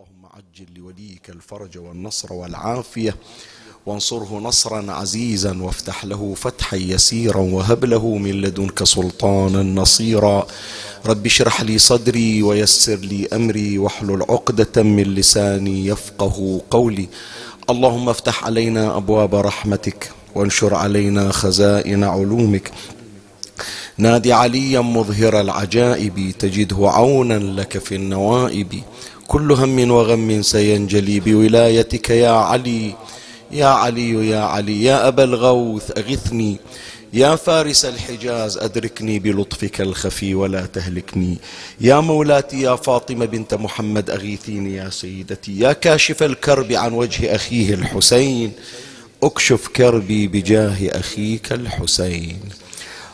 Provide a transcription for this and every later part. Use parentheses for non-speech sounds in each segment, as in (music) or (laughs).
اللهم عجل لوليك الفرج والنصر والعافية وانصره نصرا عزيزا وافتح له فتحا يسيرا وهب له من لدنك سلطانا نصيرا. رب اشرح لي صدري ويسر لي أمري واحلل عقدة من لساني يفقه قولي. اللهم افتح علينا أبواب رحمتك وانشر علينا خزائن علومك. نادي عليا مظهر العجائب تجده عونا لك في النوائب. كل هم وغم سينجلي بولايتك يا علي يا علي يا علي يا أبا الغوث أغثني. يا فارس الحجاز أدركني بلطفك الخفي ولا تهلكني. يا مولاتي يا فاطمة بنت محمد أغيثيني يا سيدتي. يا كاشف الكرب عن وجه أخيه الحسين أكشف كربي بجاه أخيك الحسين.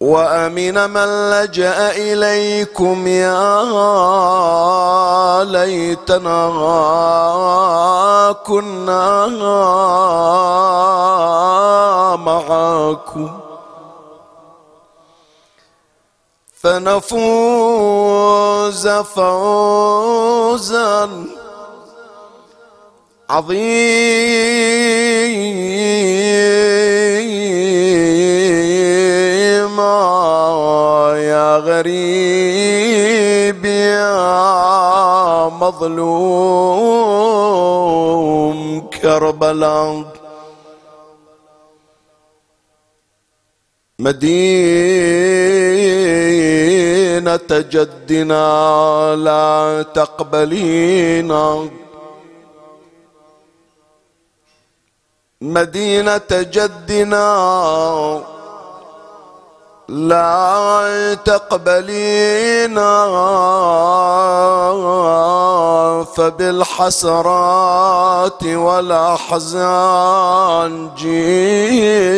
وأمن من لجأ إليكم يا ليتنا كنا معكم. فنفوز فوزا عظيما. يا غريب يا مظلوم كربلاء. مدينة جدنا لا تقبلينا مدينة جدنا لا تقبلينا فبالحسرات والأحزان جينا.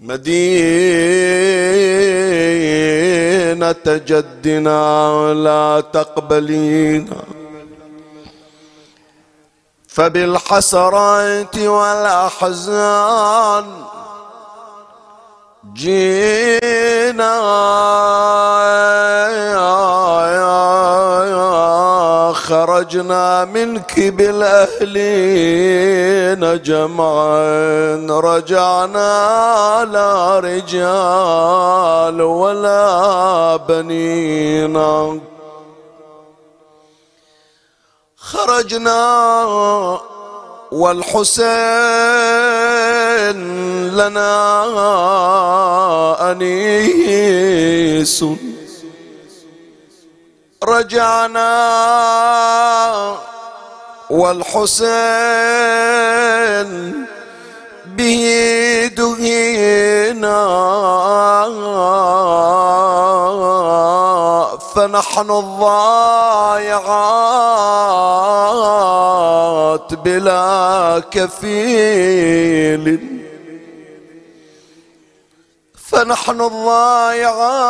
مدينة جدنا لا تقبلينا. فبالحسرات والأحزان جينا. خرجنا منك بالأهلين جمعا. رجعنا لا رجال ولا بنينا خرجنا والحسين لنا أنيس. رجعنا والحسين به دهينا. فنحن الضايعات بلا كفيل. فنحن الضايعات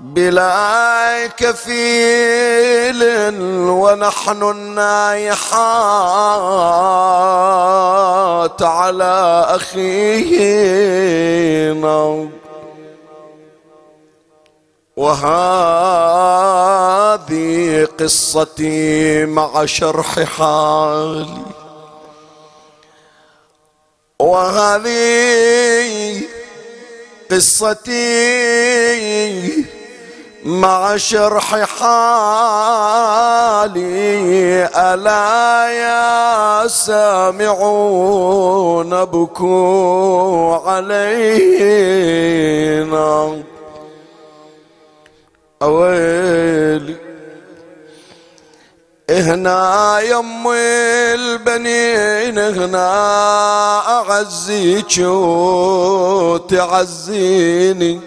بلا كفيل ونحن النايحات على أخينا وهذه قصتي مع شرح حالي. وهذه قصتي مع شرح حالي. ألا يا سامعون بكوا علينا. أويلي هنا يم البنين هنا أعزيك وتعزيني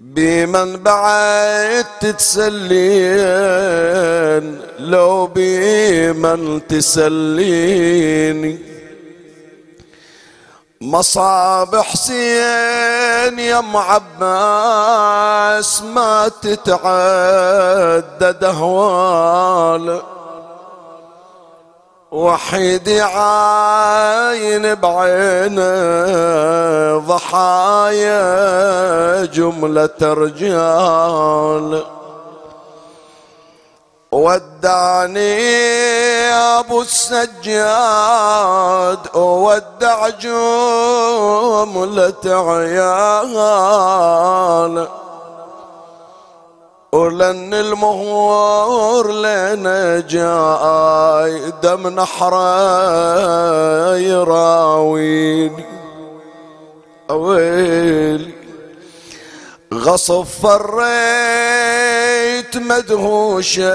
بمن بعد تتسلين لو بمن تسليني. مصاب حسين يا عباس ما تتعدد أهوال. وحيد عاين بعينه ضحايا جملة رجال. ودعني أبو السجاد ودع جملة عيال. ولن المهور لنا جاي دم نحره يراويني ويلي غصب فريت مدهوشة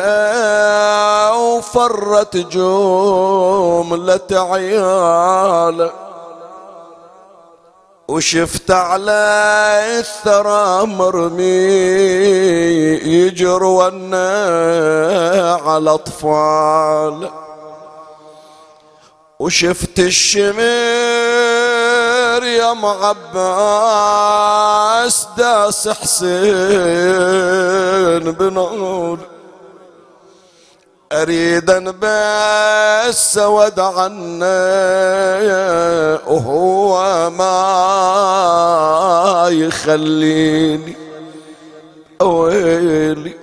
وفرت جملة عيال. وشفت على الثرى مرمي يجرون على أطفال. وشفت الشمر يا معباس داس حسين بنور اريد بس ود عنه وهو ما يخليني ويلي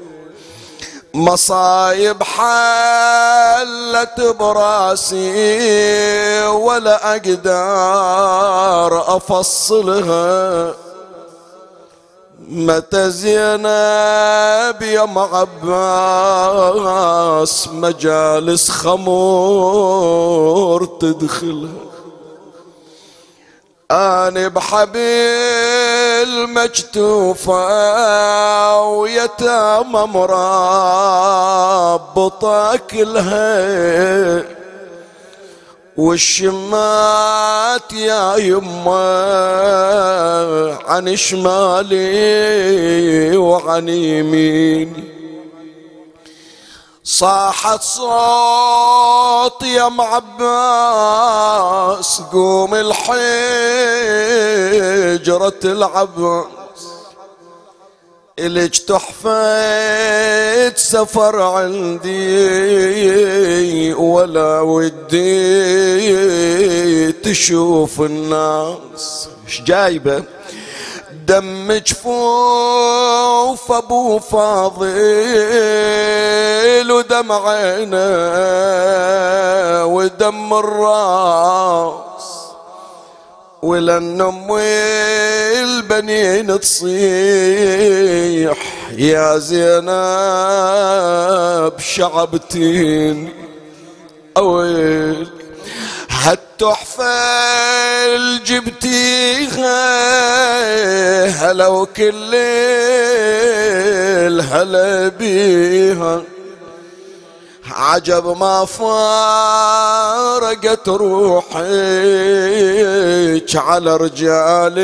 مصايب حلت براسي ولا أقدر أفصلها. متى زينب يا عباس مجالس خمور تدخلها. أنا بحبيل مجتوفة ويتامى مرابطة كلها. والشمات يا يما عن شمالي وعن يميني. صاحت صوت يا معباس قوم الحجرة العباس. إلك تحفة سفر عندي ولا ودي تشوف الناس. إيش جايبه؟ دم جفوف ابو فاضل ودم عينه ودم الراس. ولن ام البنين تصيح يا زينب شعبتين. أويل هالتحفة جبتيها هلا وكل الهلا بيها. عجب ما فارقت روحك على رجال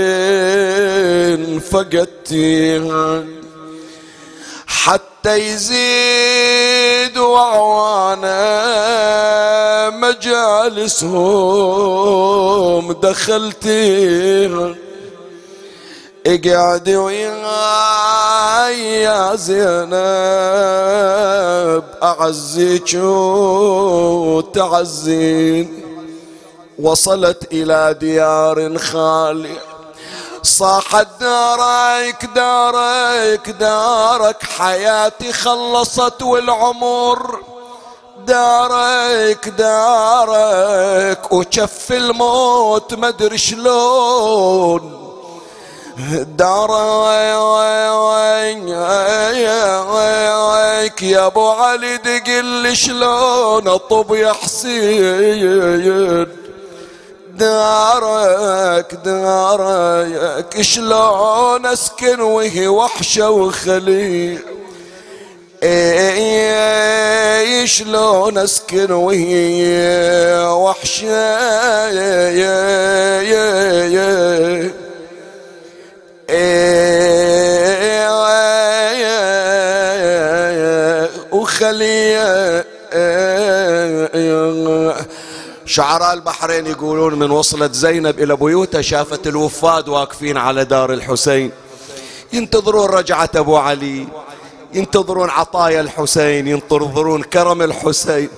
فقدتيها حتى يزيد وعوانا مجالسهم دخلتيها اقعدي وياي يا زينب أعزيك وتعزين. وصلت إلى ديار خاليه صاحت دارك دارك دارك. حياتي خلصت والعمر. دارك دارك. وشف الموت مدري شلون. دارك يا أبو علي دقل شلون أطب يا حسين. دارك دارك شلون اسكن وهي وحشه وخليل اي شلون اسكن وهي وحشة شعراء البحرين يقولون من وصلت زينب إلى بيوتها شافت الوفاد واقفين على دار الحسين. ينتظرون رجعة أبو علي. ينتظرون عطايا الحسين. ينتظرون كرم الحسين.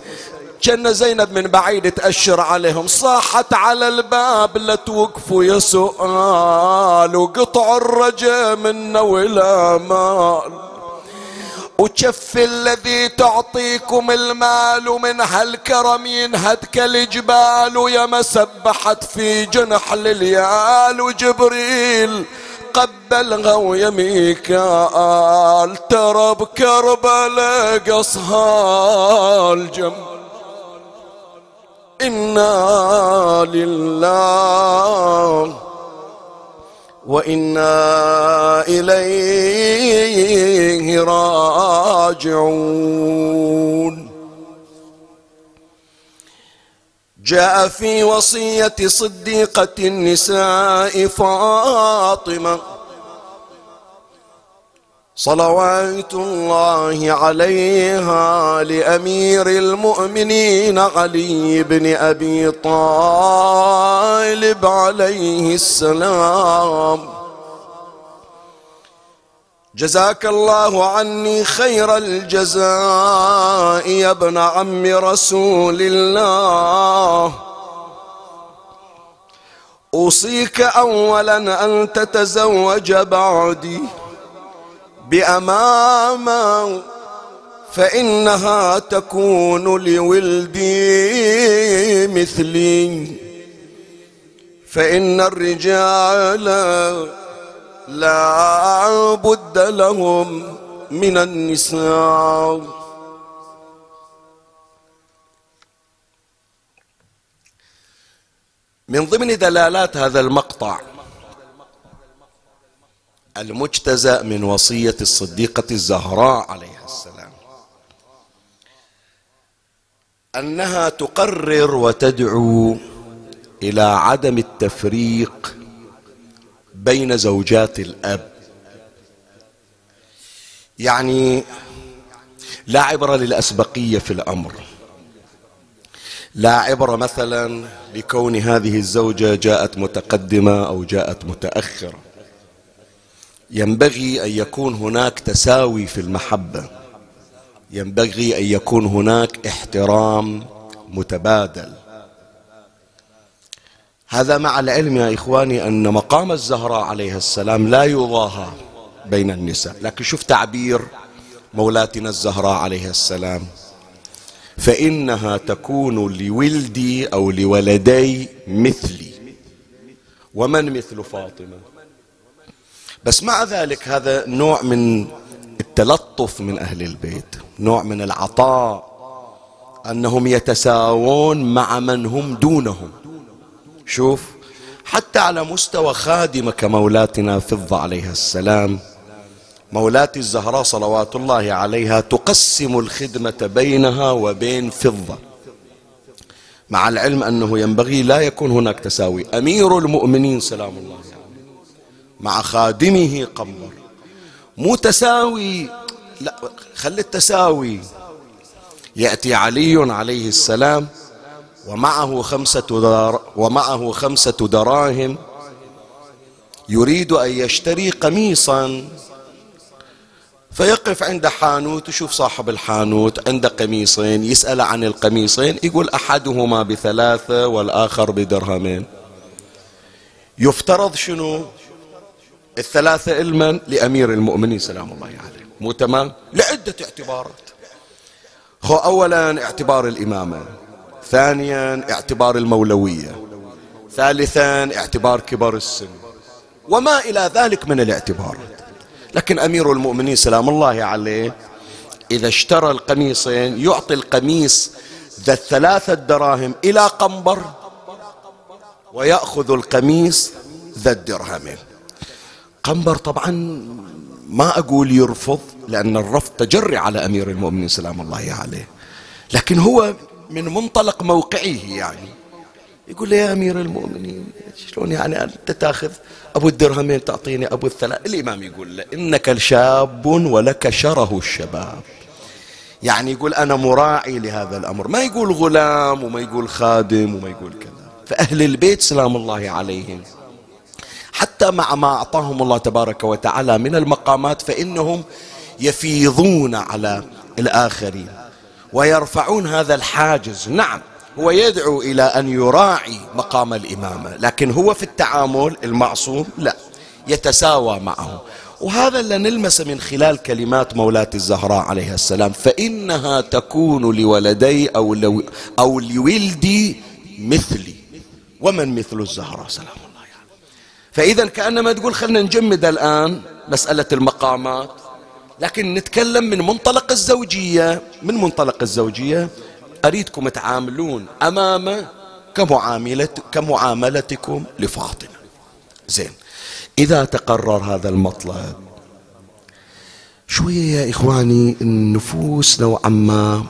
كان زينب من بعيد تأشر عليهم. صاحت على الباب لا توقفوا يا سؤال. وقطعوا الرجا منا ولا مال وشف الذي تعطيكم المال من هالكرم ينهد كالجبال ويا سبحت في جنح لليال وجبريل قبلها ويا ميكال ترى بكربلاء قصها الجمل إنا لله وإنا إليه راجعون. جاء في وصية صديقة النساء فاطمة صلوات الله عليها لأمير المؤمنين علي بن أبي طالب عليه السلام. جزاك الله عني خير الجزاء يا ابن عم رسول الله. أوصيك اولا أن تتزوج بعدي. بأمامة فإنها تكون لولدي مثلي. فإن الرجال لا بد لهم من النساء. من ضمن دلالات هذا المقطع المجتزأ من وصية الصديقة الزهراء عليها السلام. أنها تقرر وتدعو إلى عدم التفريق بين زوجات الأب. يعني لا عبرة للأسبقية في الأمر. لا عبرة مثلا لكون هذه الزوجة جاءت متقدمة أو جاءت متأخرة. ينبغي أن يكون هناك تساوي في المحبة. ينبغي أن يكون هناك احترام متبادل. هذا مع العلم يا إخواني أن مقام الزهراء عليها السلام لا يضاهى بين النساء. لكن شوف تعبير مولاتنا الزهراء عليها السلام. فإنها تكون لولدي أو لولدي مثلي. ومن مثل فاطمة؟ بس مع ذلك هذا نوع من التلطف من أهل البيت نوع من العطاء أنهم يتساوون مع من هم دونهم. شوف حتى على مستوى خادمة كمولاتنا فضة عليها السلام مولاتي الزهراء صلوات الله عليها تقسم الخدمة بينها وبين فضة. مع العلم أنه ينبغي لا يكون هناك تساوي. أمير المؤمنين سلام الله مع خادمه قنبر مو تساوي لا خلي التساوي. يأتي علي عليه السلام ومعه خمسة دار ومعه خمسة دراهم يريد أن يشتري قميصا. فيقف عند حانوت يشوف صاحب الحانوت عنده قميصين يسأل عن القميصين يقول أحدهما بثلاثة والآخر بدرهمين. يفترض شنو؟ الثلاثة علما لأمير المؤمنين سلام الله عليه. مو تمام؟ لعدة اعتبارات. هو أولا اعتبار الإمامة ثانيا اعتبار المولوية ثالثا اعتبار كبر السن وما إلى ذلك من الاعتبارات. لكن أمير المؤمنين سلام الله عليه إذا اشترى القميصين يعطي القميص ذا الثلاثة دراهم إلى قنبر ويأخذ القميص ذا الدرهمين. القنبر طبعا ما أقول يرفض لأن الرفض تجري على أمير المؤمنين سلام الله عليه. لكن هو من منطلق موقعه يعني. يقول له يا أمير المؤمنين شلون يعني أنت تأخذ أبو الدرهمين تعطيني أبو الثلاث؟ الإمام يقول له إنك شاب ولك شره الشباب. يعني يقول أنا مراعي لهذا الأمر. ما يقول غلام وما يقول خادم وما يقول كذا. فأهل البيت سلام الله عليهم. حتى مع ما أعطاهم الله تبارك وتعالى من المقامات فإنهم يفيضون على الآخرين ويرفعون هذا الحاجز. نعم هو يدعو إلى أن يراعي مقام الإمامة لكن هو في التعامل المعصوم لا يتساوى معه. وهذا اللي نلمس من خلال كلمات مولاة الزهراء عليها السلام فإنها تكون لولدي أو, لو أو لولدي مثلي. ومن مثل الزهراء؟ سلام. الله. فإذا كأنما تقول خلنا نجمد الآن مسألة المقامات لكن نتكلم من منطلق الزوجية. من منطلق الزوجية؟ أريدكم تعاملون أمامه كمعاملة كمعاملتكم لفاطمة. زين. إذا تقرر هذا المطلب شوية يا إخواني النفوس نوعا ما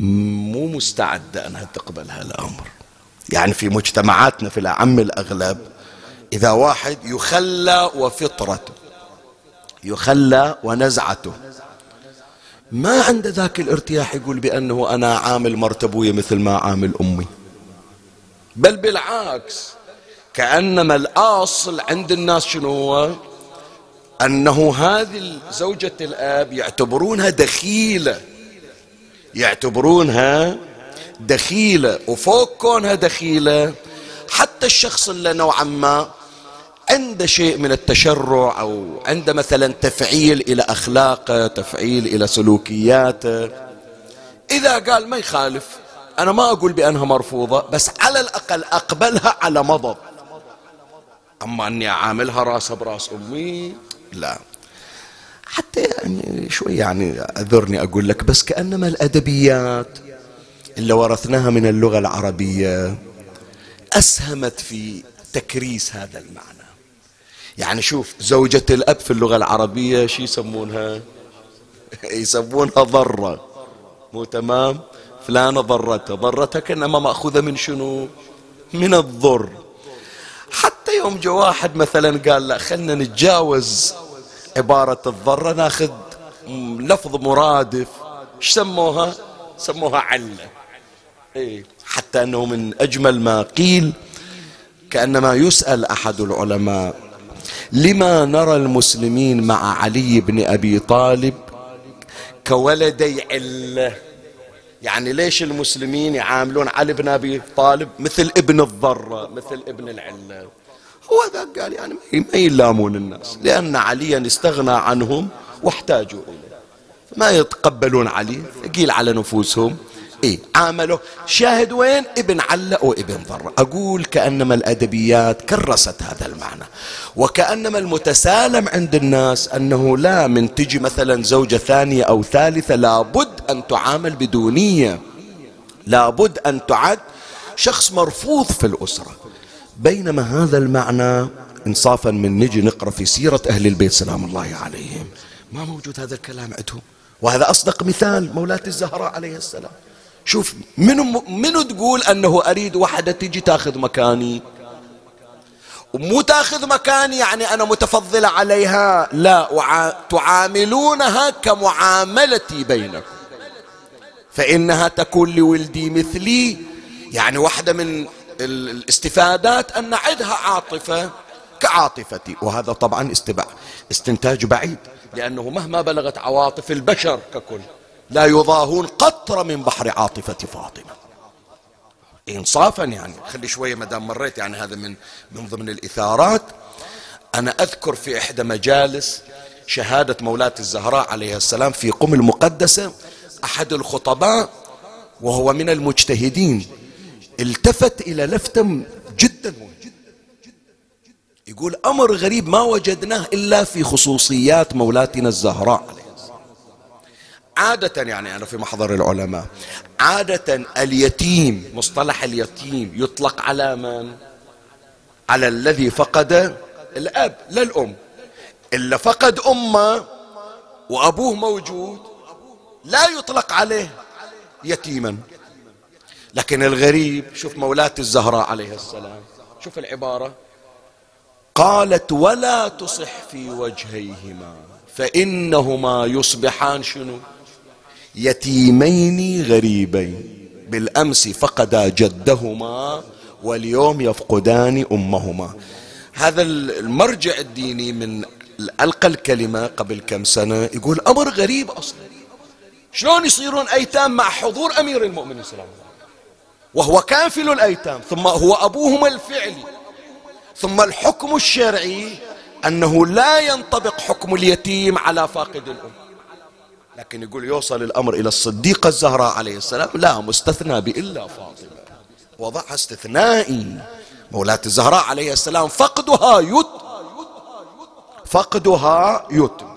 مو مستعدة أنها تقبل هالأمر. يعني في مجتمعاتنا في الأعم الأغلب إذا واحد يخلى وفطرته يخلى ونزعته. ما عنده ذاك الارتياح يقول بأنه أنا عامل مرتبوية مثل ما عامل أمي. بل بالعكس كأنما الأصل عند الناس شنو هو؟ أنه هذه زوجة الأب يعتبرونها دخيلة. يعتبرونها دخيلة وفوق كونها دخيلة حتى الشخص اللي نوعا ما عنده شيء من التشرع أو عنده مثلا تفعيل إلى أخلاقه تفعيل إلى سلوكياته إذا قال ما يخالف أنا ما أقول بأنها مرفوضة بس على الأقل أقبلها على مضض. أما أني أعاملها راس براس أمي لا. حتى يعني شوي يعني أذرني أقول لك بس كأنما الأدبيات اللي ورثناها من اللغة العربية أسهمت في تكريس هذا المعنى. يعني شوف زوجة الأب في اللغة العربية شو يسمونها؟ (laughs) يسمونها ضرة. مو تمام؟ فلانة ضرتها. ضرتها كأنما مأخوذة من شنو؟ من الضر. حتى يوم جاء واحد مثلا قال لا خلنا نتجاوز عبارة الضرة ناخذ لفظ مرادف. إيش سموها؟ سموها علة. إيه حتى أنه من أجمل ما قيل كأنما يسأل أحد العلماء. لما نرى المسلمين مع علي بن أبي طالب كولدي علة. يعني ليش المسلمين يعاملون علي بن أبي طالب مثل ابن الضرة مثل ابن العلة؟ هو ذا قال يعني ما يلامون الناس لأن عليا استغنى عنهم واحتاجوا إليه. ما يتقبلون علي ثقيل على نفوسهم. إيه عامله. شاهد وين؟ ابن علة وابن ضر. أقول كأنما الأدبيات كرست هذا المعنى وكأنما المتسالم عند الناس أنه لا من تجي مثلا زوجة ثانية أو ثالثة لابد أن تعامل بدونية لابد أن تعد شخص مرفوض في الأسرة. بينما هذا المعنى انصافا من نجي نقرأ في سيرة أهل البيت سلام الله عليهم. ما موجود هذا الكلام عندهم. وهذا أصدق مثال مولاة الزهراء عليه السلام. شوف منو منو تقول أنه أريد وحدة تجي تاخذ مكاني؟ ومو تاخذ مكاني يعني أنا متفضله عليها لا. تعاملونها كمعاملتي بينكم. فإنها تكون لولدي مثلي. يعني واحدة من الاستفادات أن نعدها عاطفة كعاطفتي. وهذا طبعا استنتاج بعيد لأنه مهما بلغت عواطف البشر ككل. لا يضاهون قطرة من بحر عاطفة فاطمة. إنصافا يعني. خلي شوية مدام مريت يعني هذا من من ضمن الإثارات. أنا أذكر في إحدى مجالس شهادة مولاة الزهراء عليه السلام في قم المقدسة أحد الخطباء وهو من المجتهدين التفت إلى لفتة جدا. يقول أمر غريب ما وجدناه إلا في خصوصيات مولاتنا الزهراء عادة يعني أنا في محضر العلماء عادة اليتيم مصطلح اليتيم يطلق على من؟ على الذي فقد الأب لا الأم. إلا فقد أمة وأبوه موجود لا يطلق عليه يتيما. لكن الغريب شوف مولاة الزهراء عليه السلام شوف العبارة. قالت ولا تصح في وجهيهما فإنهما يصبحان شنو؟ يتيمين غريبين. بالأمس فقدا جدهما واليوم يفقدان أمهما. هذا المرجع الديني من ألقى الكلمة قبل كم سنة يقول أمر غريب أصلا. شلون يصيرون أيتام مع حضور أمير المؤمنين صلى الله عليه وسلم؟ وهو كافل الأيتام ثم هو أبوهم الفعلي. ثم الحكم الشرعي أنه لا ينطبق حكم اليتيم على فاقد الأم لكن يقول يوصل الأمر إلى الصديقة الزهراء عليه السلام لا مستثنى بإلا فاطمة. وضعها استثنائي مولاة الزهراء عليه السلام فقدها يت فقدها يتم.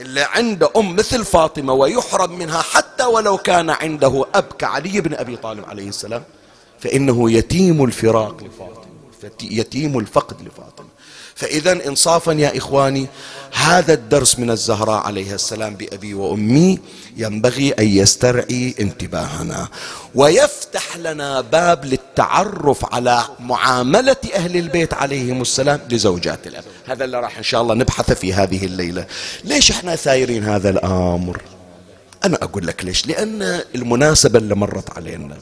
اللي عنده أم مثل فاطمة ويحرم منها حتى ولو كان عنده أب كعلي بن أبي طالب عليه السلام فإنه يتيم الفراق لفاطمة يتيم الفقد لفاطمة. فإذا إنصافا يا إخواني هذا الدرس من الزهراء عليه السلام بأبي وأمي. ينبغي أن يسترعي انتباهنا. ويفتح لنا باب للتعرف على معاملة أهل البيت عليهم السلام لزوجات الأب. هذا اللي راح إن شاء الله نبحث في هذه الليلة. ليش إحنا ثايرين هذا الأمر؟ أنا أقول لك ليش. لأن المناسبة اللي مرت علينا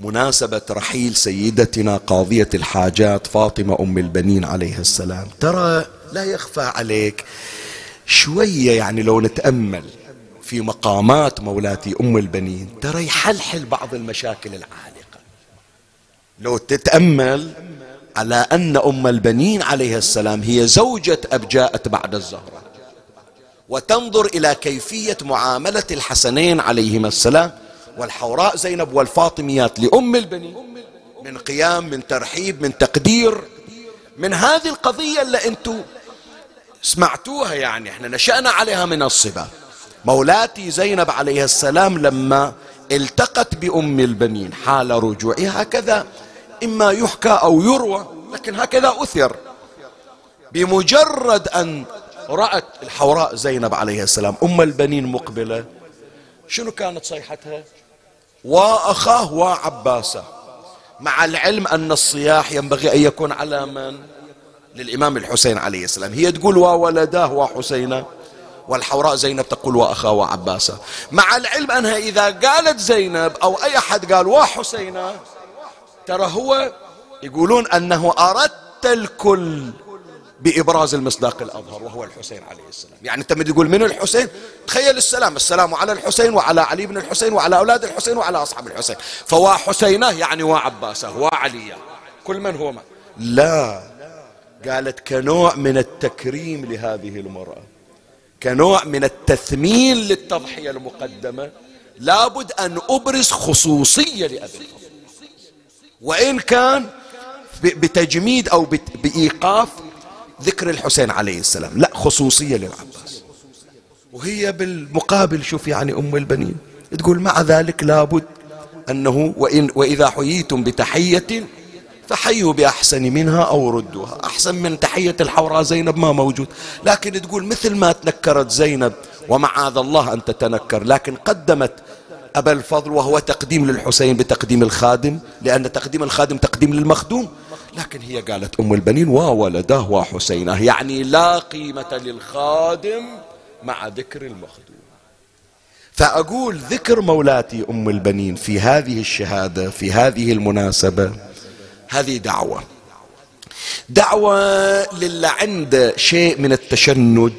مناسبة رحيل سيدتنا قاضية الحاجات فاطمة أم البنين عليها السلام. ترى لا يخفى عليك شوية يعني لو نتأمل في مقامات مولاتي أم البنين ترى يحلحل بعض المشاكل العالقة. لو تتأمل على أن أم البنين عليها السلام هي زوجة أب جاءت بعد الزهرة وتنظر إلى كيفية معاملة الحسنين عليهما السلام والحوراء زينب والفاطميات لأم البنين من قيام من ترحيب من تقدير من هذه القضية اللي أنتم سمعتوها يعني إحنا نشأنا عليها من الصبا. مولاتي زينب عليها السلام لما التقت بأم البنين حال رجوعها هكذا إما يحكى أو يروى لكن هكذا أثر. بمجرد أن رأت الحوراء زينب عليها السلام أم البنين مقبلة شنو كانت صيحتها؟ وأخاه وعباسه. مع العلم أن الصياح ينبغي أن يكون على من؟ للإمام الحسين عليه السلام. هي تقول وولداه وحسينه والحوراء زينب تقول وأخاه وعباسه مع العلم أنها إذا قالت زينب أو أي أحد قال وحسينه ترى هو يقولون أنه أردت الكل. بإبراز المصداق الأظهر وهو الحسين عليه السلام. يعني أنت تقول من الحسين؟ تخيل السلام السلام على الحسين وعلى علي بن الحسين وعلى أولاد الحسين وعلى أصحاب الحسين. فوا حسينة يعني وعباسه وعليا كل من هو ما لا. قالت كنوع من التكريم لهذه المرأة. كنوع من التثمين للتضحية المقدمة. لابد أن أبرز خصوصية لأبي الفضل. وإن كان بتجميد أو بإيقاف ذكر الحسين عليه السلام. لا خصوصية للعباس. وهي بالمقابل شوف يعني أم البنين تقول مع ذلك لابد أنه وإن وإذا حييتم بتحية فحيوا بأحسن منها أو ردوها. أحسن من تحية الحوراء زينب ما موجود. لكن تقول مثل ما تنكرت زينب ومعاذ الله أن تتنكر لكن قدمت أبا الفضل وهو تقديم للحسين بتقديم الخادم لأن تقديم الخادم تقديم للمخدوم. لكن هي قالت أم البنين وولداه وحسينه يعني لا قيمة للخادم مع ذكر المخدوم. فأقول ذكر مولاتي أم البنين في هذه الشهادة في هذه المناسبة هذه دعوة. دعوة للي عنده شيء من التشنج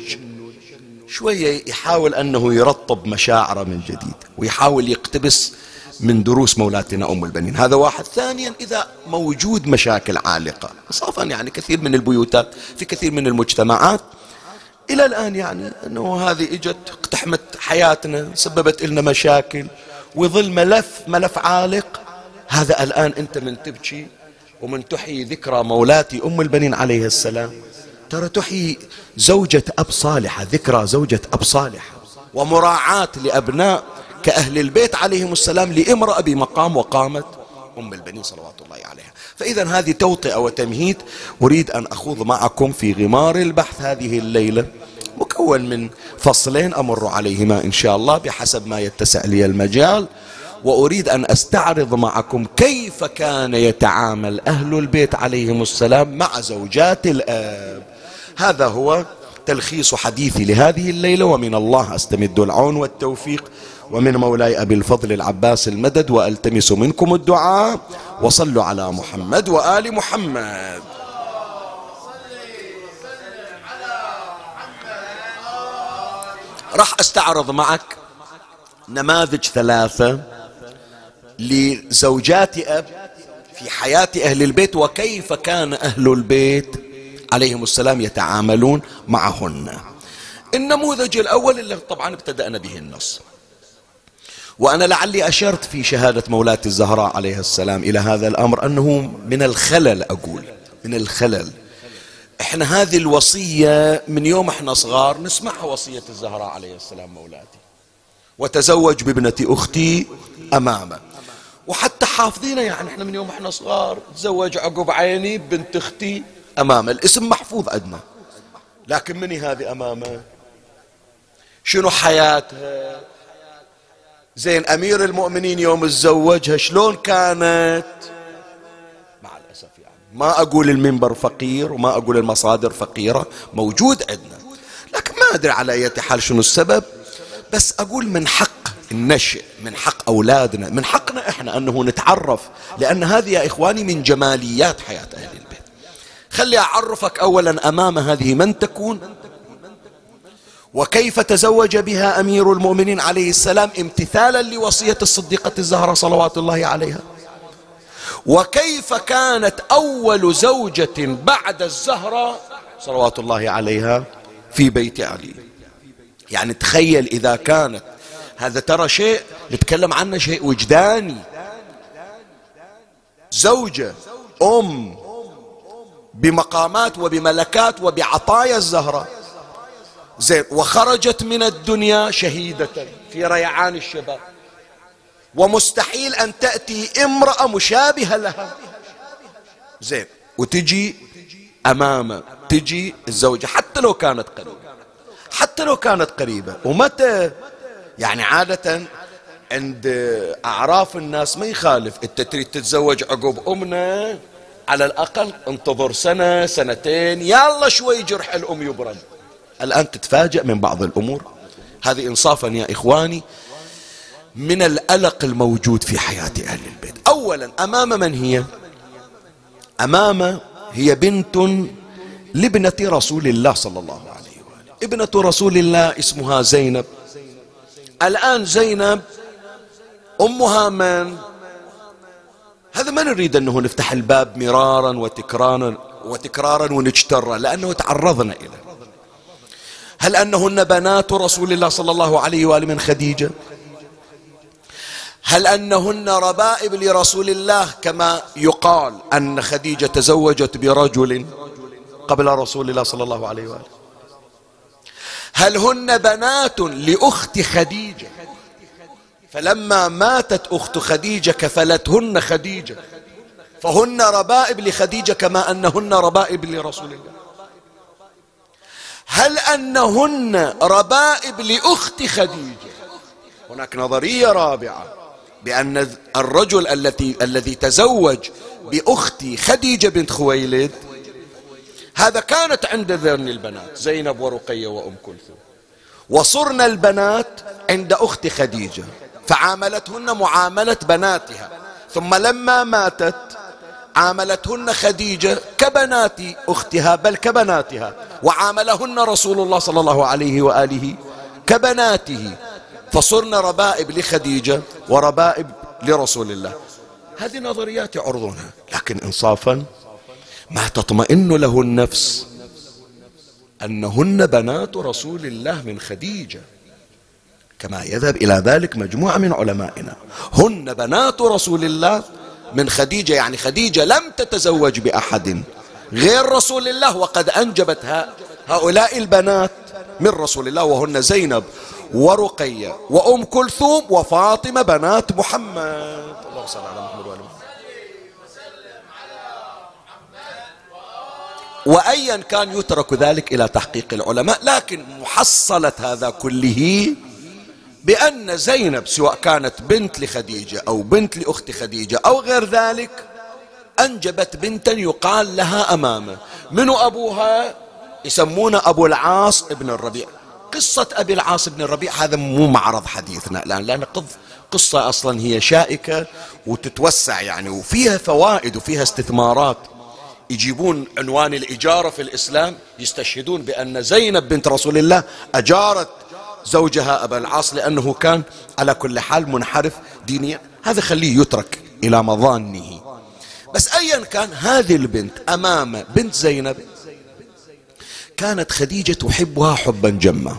شوية يحاول أنه يرطب مشاعره من جديد ويحاول يقتبس من دروس مولاتنا أم البنين. هذا واحد. ثانيا إذا موجود مشاكل عالقة إنصافا يعني كثير من البيوتات في كثير من المجتمعات إلى الآن يعني أنه هذه إجت اقتحمت حياتنا سببت لنا مشاكل وظل ملف ملف عالق. هذا الآن أنت من تبكي ومن تحيي ذكرى مولاتي أم البنين عليه السلام. ترى تحيي زوجة أب صالحة ذكرى زوجة أب صالحة. ومراعاة لأبناء كأهل البيت عليهم السلام لامرأة بمقام وقامة أم البنين صلوات الله عليها. فإذا هذه توطئة وتمهيد. أريد أن أخوض معكم في غمار البحث هذه الليلة مكون من فصلين أمر عليهما إن شاء الله بحسب ما يتسع لي المجال. وأريد أن أستعرض معكم كيف كان يتعامل أهل البيت عليهم السلام مع زوجات الآب. هذا هو تلخيص حديثي لهذه الليلة ومن الله أستمد العون والتوفيق ومن مولاي أبي الفضل العباس المدد وألتمس منكم الدعاء وصلوا على محمد وآل محمد. راح أستعرض معك نماذج ثلاثة لزوجات أب في حياة أهل البيت وكيف كان أهل البيت عليهم السلام يتعاملون معهن. النموذج الأول اللي طبعا ابتدأنا به النص. وأنا لعلي أشرت في شهادة مولاتي الزهراء عليها السلام إلى هذا الأمر أنه من الخلل أقول من الخلل. إحنا هذه الوصية من يوم إحنا صغار نسمعها وصية الزهراء عليه السلام مولاتي. وتزوج بابنة أختي أمامه. وحتى حافظينه يعني إحنا من يوم إحنا صغار. تزوج عقب عيني بنت أختي أمامه. الاسم محفوظ عندنا. لكن مني هذه أمامه؟ شنو حياتها زين أمير المؤمنين يوم تزوجها شلون كانت؟ مع الأسف يعني. ما أقول المنبر فقير وما أقول المصادر فقيرة موجود عندنا. لكن ما أدري على أي حال شنو السبب. بس أقول من حق النشء من حق أولادنا من حقنا إحنا أنه نتعرف. لأن هذه يا إخواني من جماليات حياة أهل البيت خلي أعرفك أولا أمام هذه من تكون وكيف تزوج بها أمير المؤمنين عليه السلام امتثالا لوصية الصديقة الزهرة صلوات الله عليها. وكيف كانت أول زوجة بعد الزهرة صلوات الله عليها في بيت علي. يعني تخيل إذا كانت هذا ترى شيء نتكلم عنه شيء وجداني. زوجة أم بمقامات وبملكات وبعطايا الزهرة. زين وخرجت من الدنيا شهيدة في ريعان الشباب. ومستحيل أن تأتي امرأة مشابهة لها. زين وتجي أمامه تجي الزوجة حتى لو كانت قريبة. حتى لو كانت قريبة. ومتى؟ يعني عادة عند أعراف الناس ما يخالف. أنت تريد تتزوج عقب أمنا؟ على الأقل انتظر سنة سنتين يلا شوي جرح الأم يبرد الآن تتفاجأ من بعض الأمور. هذه إنصافا يا إخواني من الألق الموجود في حياة أهل البيت. أولا أمام من هي؟ أمام هي بنت لابنة رسول الله صلى الله عليه وآله. ابنة رسول الله اسمها زينب. الآن زينب أمها من؟ هذا ما نريد أنه نفتح الباب مرارا وتكرارا وتكرارا ونجتر لأنه تعرضنا إليه. هل أنهن بنات رسول الله صلى الله عليه وآله من خديجة؟ هل أنهن ربائب لرسول الله؟ كما يقال أن خديجة تزوجت برجل قبل رسول الله صلى الله عليه وآله. هل هن بنات لأخت خديجة؟ فلما ماتت أخت خديجة كفلتهن خديجة فهن ربائب لخديجة كما أنهن ربائب لرسول الله. هل أنهن ربائب لأخت خديجة؟ هناك نظرية رابعة بأن الرجل التي الذي تزوج بأخت خديجة بنت خويلد هذا كانت عند ذرن البنات زينب ورقية وأم كلثوم. وصرنا البنات عند أخت خديجة. فعاملتهن معاملة بناتها. ثم لما ماتت عاملتهن خديجة كبنات أختها بل كبناتها. وعاملهن رسول الله صلى الله عليه وآله كبناته. فصرنا ربائب لخديجة وربائب لرسول الله. هذه نظريات يعرضونها. لكن إنصافا ما تطمئن له النفس أنهن بنات رسول الله من خديجة. كما يذهب إلى ذلك مجموعة من علمائنا. هن بنات رسول الله من خديجة يعني خديجة لم تتزوج بأحد غير رسول الله وقد أنجبت هؤلاء البنات من رسول الله وهن زينب ورقية وأم كلثوم وفاطمة بنات محمد. اللهم صل على محمد وعلى محمد. وأيا كان يترك ذلك إلى تحقيق العلماء لكن محصلة هذا كله بأن زينب سواء كانت بنت لخديجة أو بنت لأخت خديجة أو غير ذلك أنجبت بنتا يقال لها أمامه. من أبوها؟ يسمونه أبو العاص ابن الربيع. قصة أبي العاص بن الربيع هذا مو معرض حديثنا الآن لأن قصة أصلا هي شائكة وتتوسع يعني وفيها فوائد وفيها استثمارات. يجيبون عنوان الإجارة في الإسلام يستشهدون بأن زينب بنت رسول الله أجارت زوجها أبا العاص لأنه كان على كل حال منحرف دينيا. هذا خليه يترك إلى مظانه. بس أيا كان هذه البنت أمام بنت زينب كانت خديجة تحبها حبا جما.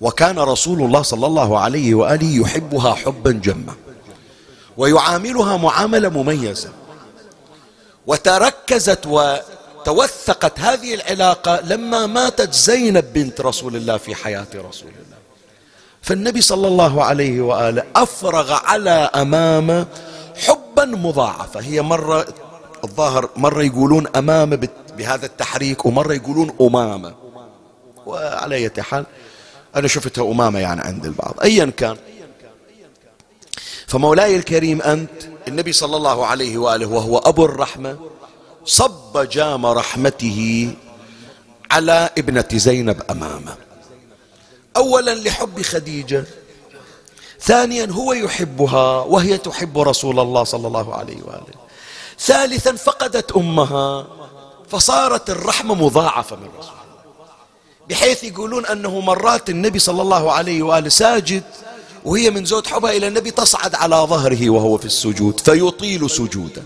وكان رسول الله صلى الله عليه وآله يحبها حبا جما. ويعاملها معاملة مميزة. وتركزت وتوثقت هذه العلاقة لما ماتت زينب بنت رسول الله في حياة رسول الله. فالنبي صلى الله عليه وآله أفرغ على أمامه حبا مضاعفة. هي مرة الظاهر مرة يقولون أمامه بهذا التحريك ومرة يقولون أمامة. وعلى أي حال أنا شفتها أمامة يعني عند البعض. أيا كان. فمولاي الكريم أنت النبي صلى الله عليه وآله وهو أبو الرحمة صب جام رحمته على ابنة زينب أمامه. أولا لحب خديجة ثانيا هو يحبها وهي تحب رسول الله صلى الله عليه وآله. ثالثا فقدت أمها فصارت الرحمة مضاعفة من رسول بحيث يقولون أنه مرات النبي صلى الله عليه وآله ساجد وهي من زود حبها إلى النبي تصعد على ظهره وهو في السجود فيطيل سجودا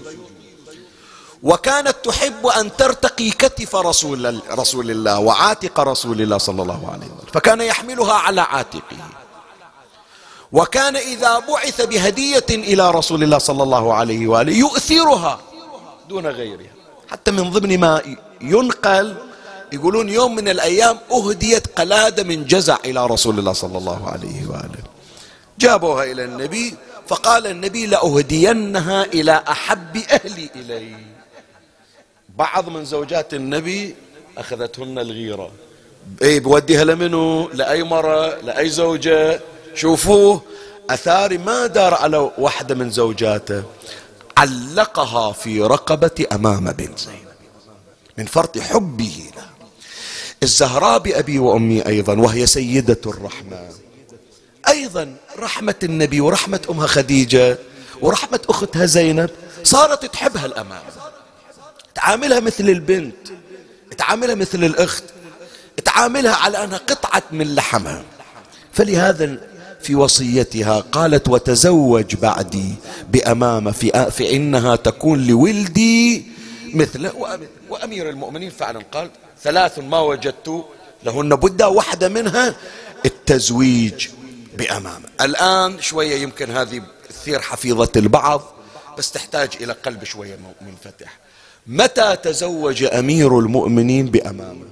وكانت تحب أن ترتقي كتف رسول, رسول الله وعاتق رسول الله صلى الله عليه وسلم. فكان يحملها على عاتقه. وكان إذا بعث بهدية إلى رسول الله صلى الله عليه وآله يؤثرها دون غيرها. حتى من ضمن ما ينقل يقولون يوم من الأيام أهديت قلادة من جزع إلى رسول الله صلى الله عليه وآله. جابوها إلى النبي فقال النبي لأهدينها إلى أحب أهلي إلي بعض من زوجات النبي أخذتهن الغيرة. اي بوديها لمنو؟ لأي مرة؟ لأي زوجة؟ شوفوه أثاري ما دار على واحدة من زوجاته. علقها في رقبة أمام بن زينب من فرط حبه له الزهراء بأبي وأمي أيضا وهي سيدة الرحمة. أيضا رحمة النبي ورحمة أمها خديجة ورحمة أختها زينب صارت تحبها الأمام. تعاملها مثل البنت تعاملها مثل الأخت تعاملها على أنها قطعة من لحمها. فلهذا في وصيتها قالت وتزوج بعدي بأمامة في, في إنها تكون لولدي مثله وأمير المؤمنين فعلا قال ثلاث ما وجدت لهن بدا واحدة منها التزويج بأمامة الآن شوية يمكن هذه تثير حفيظة البعض بس تحتاج إلى قلب شوية منفتح. متى تزوج أمير المؤمنين بأمامة؟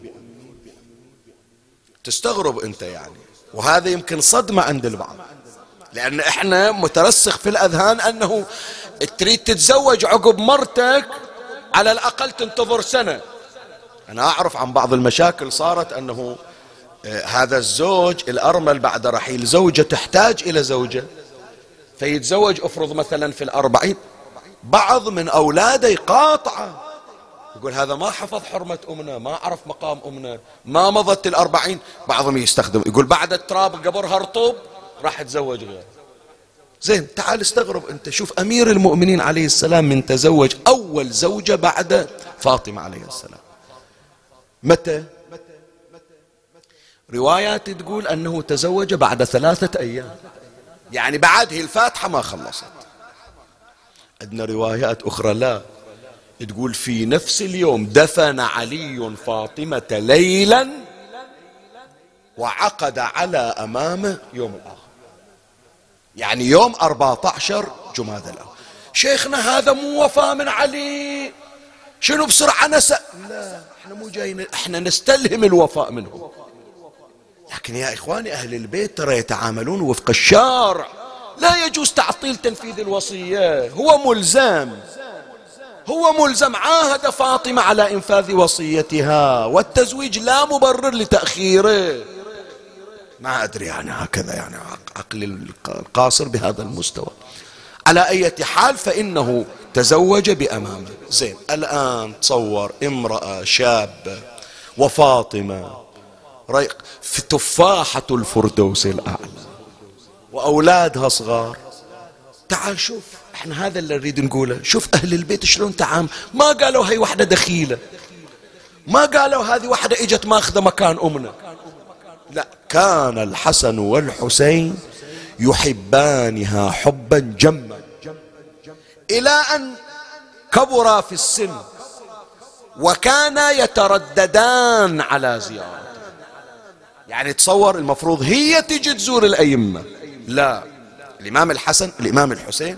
تستغرب أنت يعني. وهذا يمكن صدمة عند البعض. لأن إحنا مترسخ في الأذهان أنه تريد تتزوج عقب مرتك على الأقل تنتظر سنة. أنا أعرف عن بعض المشاكل صارت أنه آه، هذا الزوج الأرمل بعد رحيل زوجة تحتاج إلى زوجة. فيتزوج أفرض مثلا في الأربعين. بعض من أولاده يقاطعه يقول هذا ما حفظ حرمة أمنا ما عرف مقام أمنا ما مضت الأربعين. بعضهم يستخدم يقول بعد التراب قبرها رطوب راح تزوج غير زين تعال استغرب أنت. شوف أمير المؤمنين عليه السلام من تزوج أول زوجة بعد فاطمة عليه السلام. متى؟ روايات تقول أنه تزوج بعد ثلاثة أيام. يعني بعد هي الفاتحة ما خلصت. عندنا روايات أخرى لا. تقول في نفس اليوم دفن علي فاطمة ليلا وعقد على أمامه يوم الآخر يعني يوم 14 جماد الأول شيخنا هذا مو وفاء من علي. شنو بسرعة نسأل لا إحنا مو جايين إحنا نستلهم الوفاء منه لكن يا إخواني أهل البيت ترى يتعاملون وفق الشارع. لا يجوز تعطيل تنفيذ الوصية هو ملزم. هو ملزم عاهد فاطمة على إنفاذ وصيتها والتزويج لا مبرر لتأخيره. ما أدري يعني هكذا يعني عقل القاصر بهذا المستوى. على أي حال فإنه تزوج بأمامه. زين الآن تصور امرأة شابة وفاطمة ريق في تفاحة الفردوس الأعلى وأولادها صغار. تعال شوف. إحنا هذا اللي نريد نقوله. شوف أهل البيت شلون تعام ما قالوا هي وحدة دخيلة. ما قالوا هذه وحدة إجت ماخذة مكان أمنا. لا كان الحسن والحسين يحبانها حبا جما. إلى أن كبرا في السن وكانا يترددان على زيارته. يعني تصور المفروض هي تجي تزور الأئمة. لا الإمام الحسن الإمام الحسين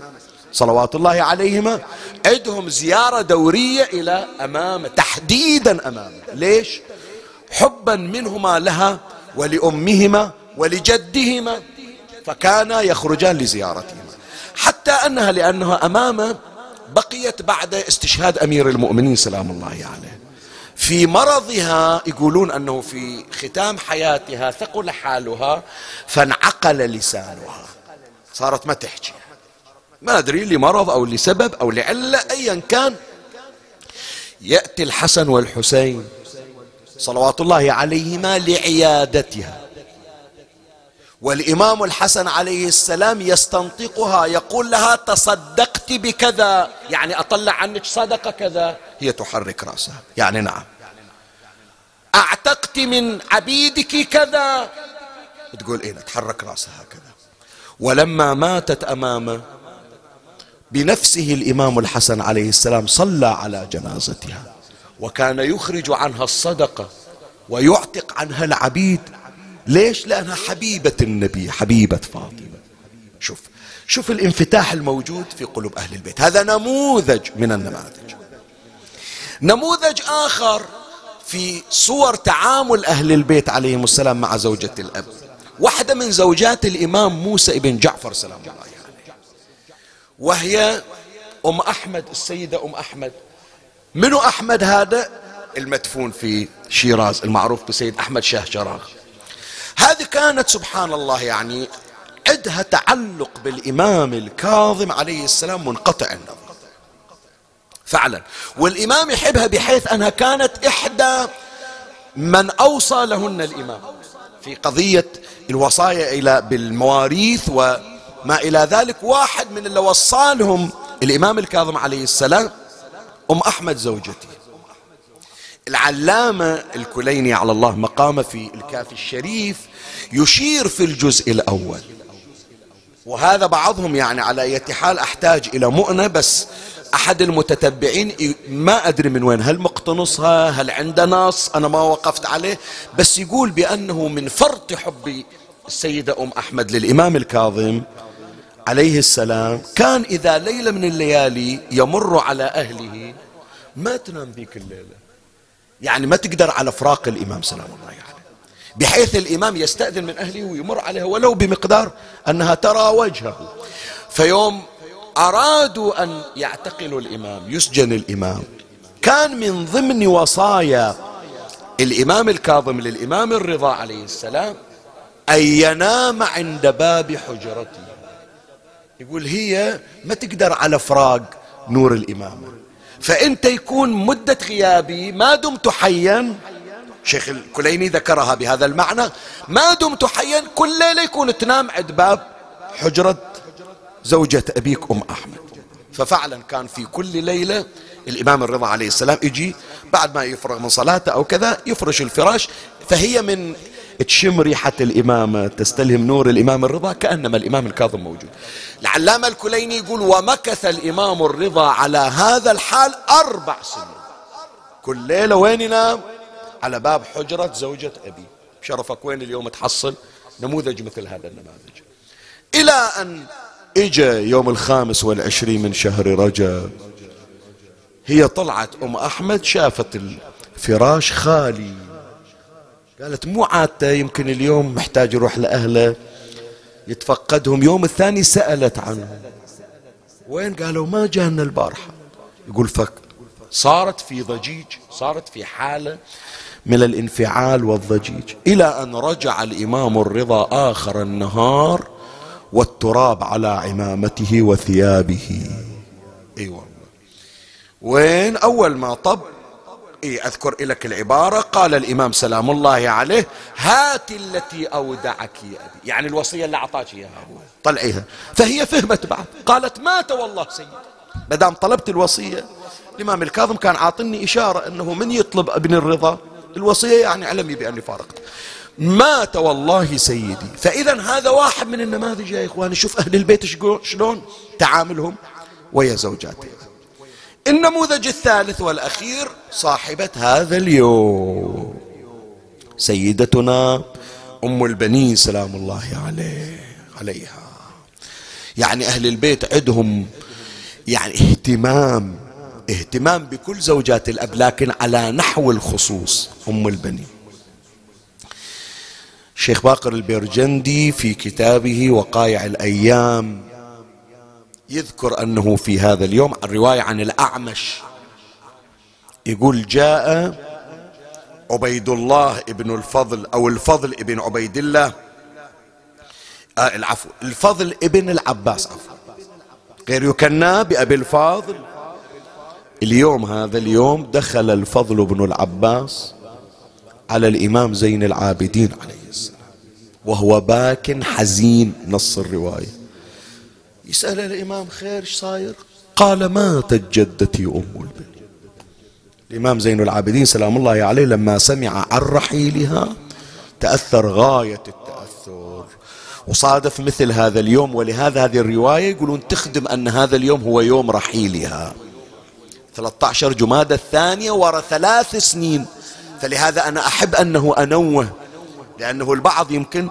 صلوات الله عليهما عندهم زيارة دورية إلى أمامه تحديدا أمامه ليش؟ حبا منهما لها ولأمهما ولجدهما فكانا يخرجان لزيارتهما. حتى أنها لأنها أمامه بقيت بعد استشهاد أمير المؤمنين سلام الله عليه. في مرضها يقولون أنه في ختام حياتها ثقل حالها فانعقل لسانها. صارت ما تحكي. ما أدري لمرض أو لسبب أو لعلة أيا كان. يأتي الحسن والحسين صلوات الله عليهما لعيادتها. والإمام الحسن عليه السلام يستنطقها يقول لها تصدقت بكذا يعني أطلع عنك صدقة كذا. هي تحرك رأسها. يعني نعم. أعتقت من عبيدك كذا. تقول إيه تحرك رأسها هكذا ولما ماتت أمامه بنفسه الإمام الحسن عليه السلام صلى على جنازتها. وكان يخرج عنها الصدقة ويعتق عنها العبيد. ليش؟ لأنها حبيبة النبي حبيبة فاطمة. شوف شوف الانفتاح الموجود في قلوب أهل البيت. هذا نموذج من النماذج. نموذج آخر في صور تعامل أهل البيت عليهم السلام مع زوجة الأب. واحدة من زوجات الإمام موسى ابن جعفر سلام الله عليه. وهي أم أحمد السيدة أم أحمد. منو أحمد هذا؟ المدفون في شيراز المعروف بسيد أحمد شاه شراغ هذه كانت سبحان الله يعني عندها تعلق بالإمام الكاظم عليه السلام منقطع النظر. فعلا. والإمام يحبها بحيث أنها كانت إحدى من أوصى لهن الإمام في قضية الوصايا إلى بالمواريث وما إلى ذلك واحد من اللي وصالهم الإمام الكاظم عليه السلام أم أحمد زوجتي. العلامة الكليني على الله مقامه في الكافي الشريف يشير في الجزء الأول. وهذا بعضهم يعني على أي حال أحتاج إلى مؤنة بس أحد المتتبعين ما أدري من وين هل مقتنصها هل عنده نص أنا ما وقفت عليه بس يقول بأنه من فرط حب السيدة أم أحمد للإمام الكاظم عليه السلام كان إذا ليلة من الليالي يمر على أهله ما تنام ذيك الليلة. يعني ما تقدر على فراق الإمام سلام الله عليه. بحيث الإمام يستأذن من أهله ويمر عليها ولو بمقدار أنها ترى وجهه. فيوم أرادوا أن يعتقلوا الإمام يسجن الإمام. كان من ضمن وصايا الإمام الكاظم للإمام الرضا عليه السلام أن ينام عند باب حجرته. يقول هي ما تقدر على فراق نور الإمامة. فأنت يكون مدة غيابي ما دمت حيا. شيخ الكليني ذكرها بهذا المعنى. ما دمت حيا كل ليلة يكون تنام عند باب حجرة زوجة أبيك أم أحمد. ففعلا كان في كل ليلة الإمام الرضا عليه السلام يجي بعد ما يفرغ من صلاته أو كذا يفرش الفراش. فهي من تشم ريحة الإمامة تستلهم نور الإمام الرضا كأنما الإمام الكاظم موجود. العلامة الكليني يقول ومكث الإمام الرضا على هذا الحال أربع سنين. كل ليلة وين ينام؟ على باب حجرة زوجة أبي. شرفك وين اليوم تحصل؟ نموذج مثل هذا النماذج. إلى أن إجا يوم الخامس والعشرين من شهر رجب هي طلعت أم أحمد شافت الفراش خالي. قالت مو عادته يمكن اليوم محتاج يروح لأهله. يتفقدهم. يوم الثاني سألت عنهم وين؟ قالوا ما جانا البارحة. يقول فك. صارت في ضجيج صارت في حالة من الانفعال والضجيج. إلى أن رجع الإمام الرضا آخر النهار والتراب على عمامته وثيابه. إي والله. وين؟ أول ما طب إي أذكر لك العبارة. قال الإمام سلام الله عليه هات التي أودعك يا أبي. يعني الوصية اللي أعطاك إياها طلعيها فهي فهمت بعد. قالت مات والله سيد مدام طلبت الوصية الإمام الكاظم كان عاطني إشارة أنه من يطلب ابن الرضا؟ الوصية يعني علمي باني فارقت. مات والله سيدي. فإذا هذا واحد من النماذج يا إخواني. شوف أهل البيت شلون تعاملهم ويا زوجاتهم. النموذج الثالث والأخير صاحبة هذا اليوم سيدتنا أم البنين سلام الله عليه عليها. يعني أهل البيت عندهم يعني اهتمام اهتمام بكل زوجات الأب لكن على نحو الخصوص أم البنين. شيخ باقر البرجندي في كتابه وقائع الأيام يذكر أنه في هذا اليوم الرواية عن الأعمش. يقول جاء عبيد الله ابن الفضل أو الفضل ابن عبيد الله آه العفو الفضل ابن العباس عفو غير يكنى بأبي الفاضل. اليوم هذا اليوم دخل الفضل بن العباس على الإمام زين العابدين عليه السلام وهو باك حزين نص الرواية. يسأل الإمام خير إيش صاير؟ قال ماتت جدتي أم البنين الإمام زين العابدين سلام الله عليه لما سمع عن رحيلها تأثر غاية التأثر. وصادف مثل هذا اليوم ولهذا هذه الرواية يقولون تخدم أن هذا اليوم هو يوم رحيلها. 13 جمادة الثانية ورا ثلاث سنين. فلهذا أنا أحب أنه أنوه لأنه البعض يمكن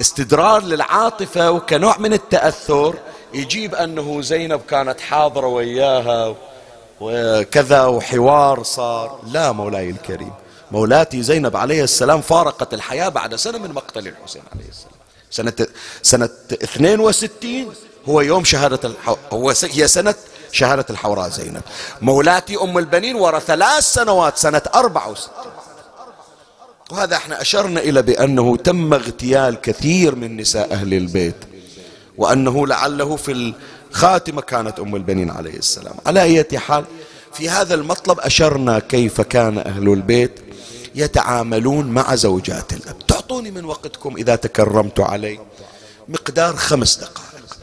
استدرار للعاطفة وكنوع من التأثر. يجيب أنه زينب كانت حاضرة وياها وكذا وحوار صار. لا مولاي الكريم مولاتي زينب عليه السلام فارقت الحياة بعد سنة من مقتل الحسين عليه السلام. سنة سنة 62 هو يوم شهادة الحو... هو س... هي سنة شهادة الحوراء زينب. مولاتي أم البنين ورا ثلاث سنوات سنة 64 وهذا إحنا أشرنا إلى بأنه تم اغتيال كثير من نساء أهل البيت. وأنه لعله في الخاتمة كانت أم البنين عليه السلام. على أي حال في هذا المطلب أشرنا كيف كان أهل البيت يتعاملون مع زوجات الأب. تعطوني من وقتكم إذا تكرمت علي مقدار خمس دقائق.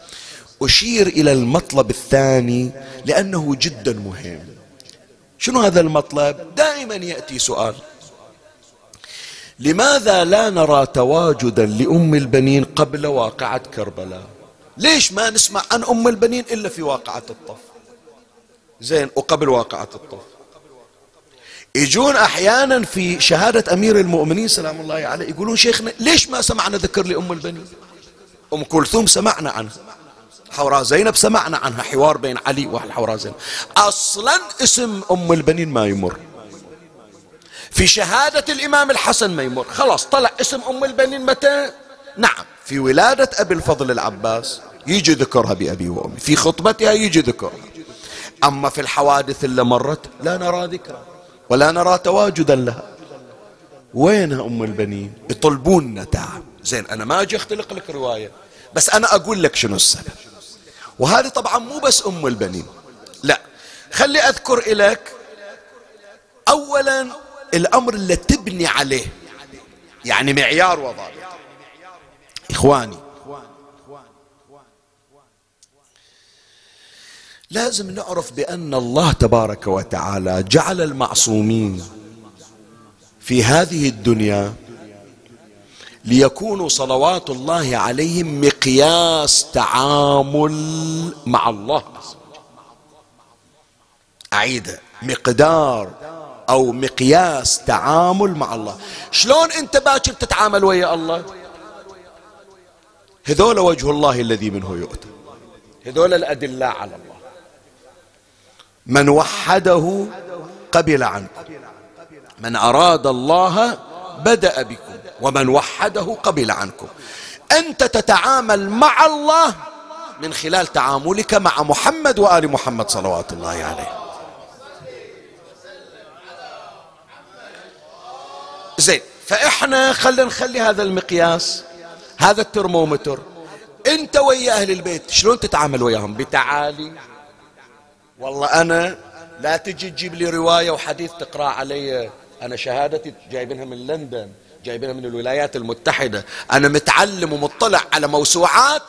أشير إلى المطلب الثاني لأنه جدا مهم. شنو هذا المطلب؟ دائما يأتي سؤال. لماذا لا نرى تواجدا لأم البنين قبل واقعة كربلاء؟ ليش ما نسمع عن أم البنين إلا في واقعة الطف؟ زين وقبل واقعة الطف. يجون أحيانا في شهادة أمير المؤمنين سلام الله عليه يقولون شيخنا ليش ما سمعنا ذكر لأم البنين؟ أم كلثوم سمعنا عنها. حوراء زينب سمعنا عنها. حوار بين علي وحوراء زينب. أصلا اسم أم البنين ما يمر. في شهادة الإمام الحسن ما يمر. خلاص طلع اسم أم البنين متى؟ نعم. في ولادة أبي الفضل العباس يجي ذكرها بأبي وأمي. في خطبتها يجي ذكرها. أما في الحوادث اللي مرت لا نرى ذكرها ولا نرى تواجدا لها. وينها أم البنين؟ يطلبون تعب. زين أنا ما أجي أختلق لك رواية بس أنا أقول لك شنو السبب. وهذه طبعا مو بس أم البنين. لا خلي أذكر لك أولا الأمر اللي تبني عليه يعني معيار وضابط إخواني. لازم نعرف بأن الله تبارك وتعالى جعل المعصومين في هذه الدنيا ليكونوا صلوات الله عليهم مقياس تعامل مع الله. أعيد. مقدار أو مقياس تعامل مع الله. شلون أنت باكر تتعامل ويا الله؟ هذول وجه الله الذي منه يؤتى. هذول الأدلة على الله. من وحده قبل عنكم. من أراد الله بدأ بكم. ومن وحده قبل عنكم. أنت تتعامل مع الله من خلال تعاملك مع محمد وآل محمد صلوات الله عليه. زين فإحنا خلينا نخلي هذا المقياس. هذا الترمومتر. انت ويا أهل البيت شلون تتعامل وياهم؟ بتعالي. والله أنا لا تجي تجيب لي رواية وحديث تقرأ علي. أنا شهادتي جايبينها من لندن جايبينها من الولايات المتحدة. أنا متعلم ومطلع على موسوعات.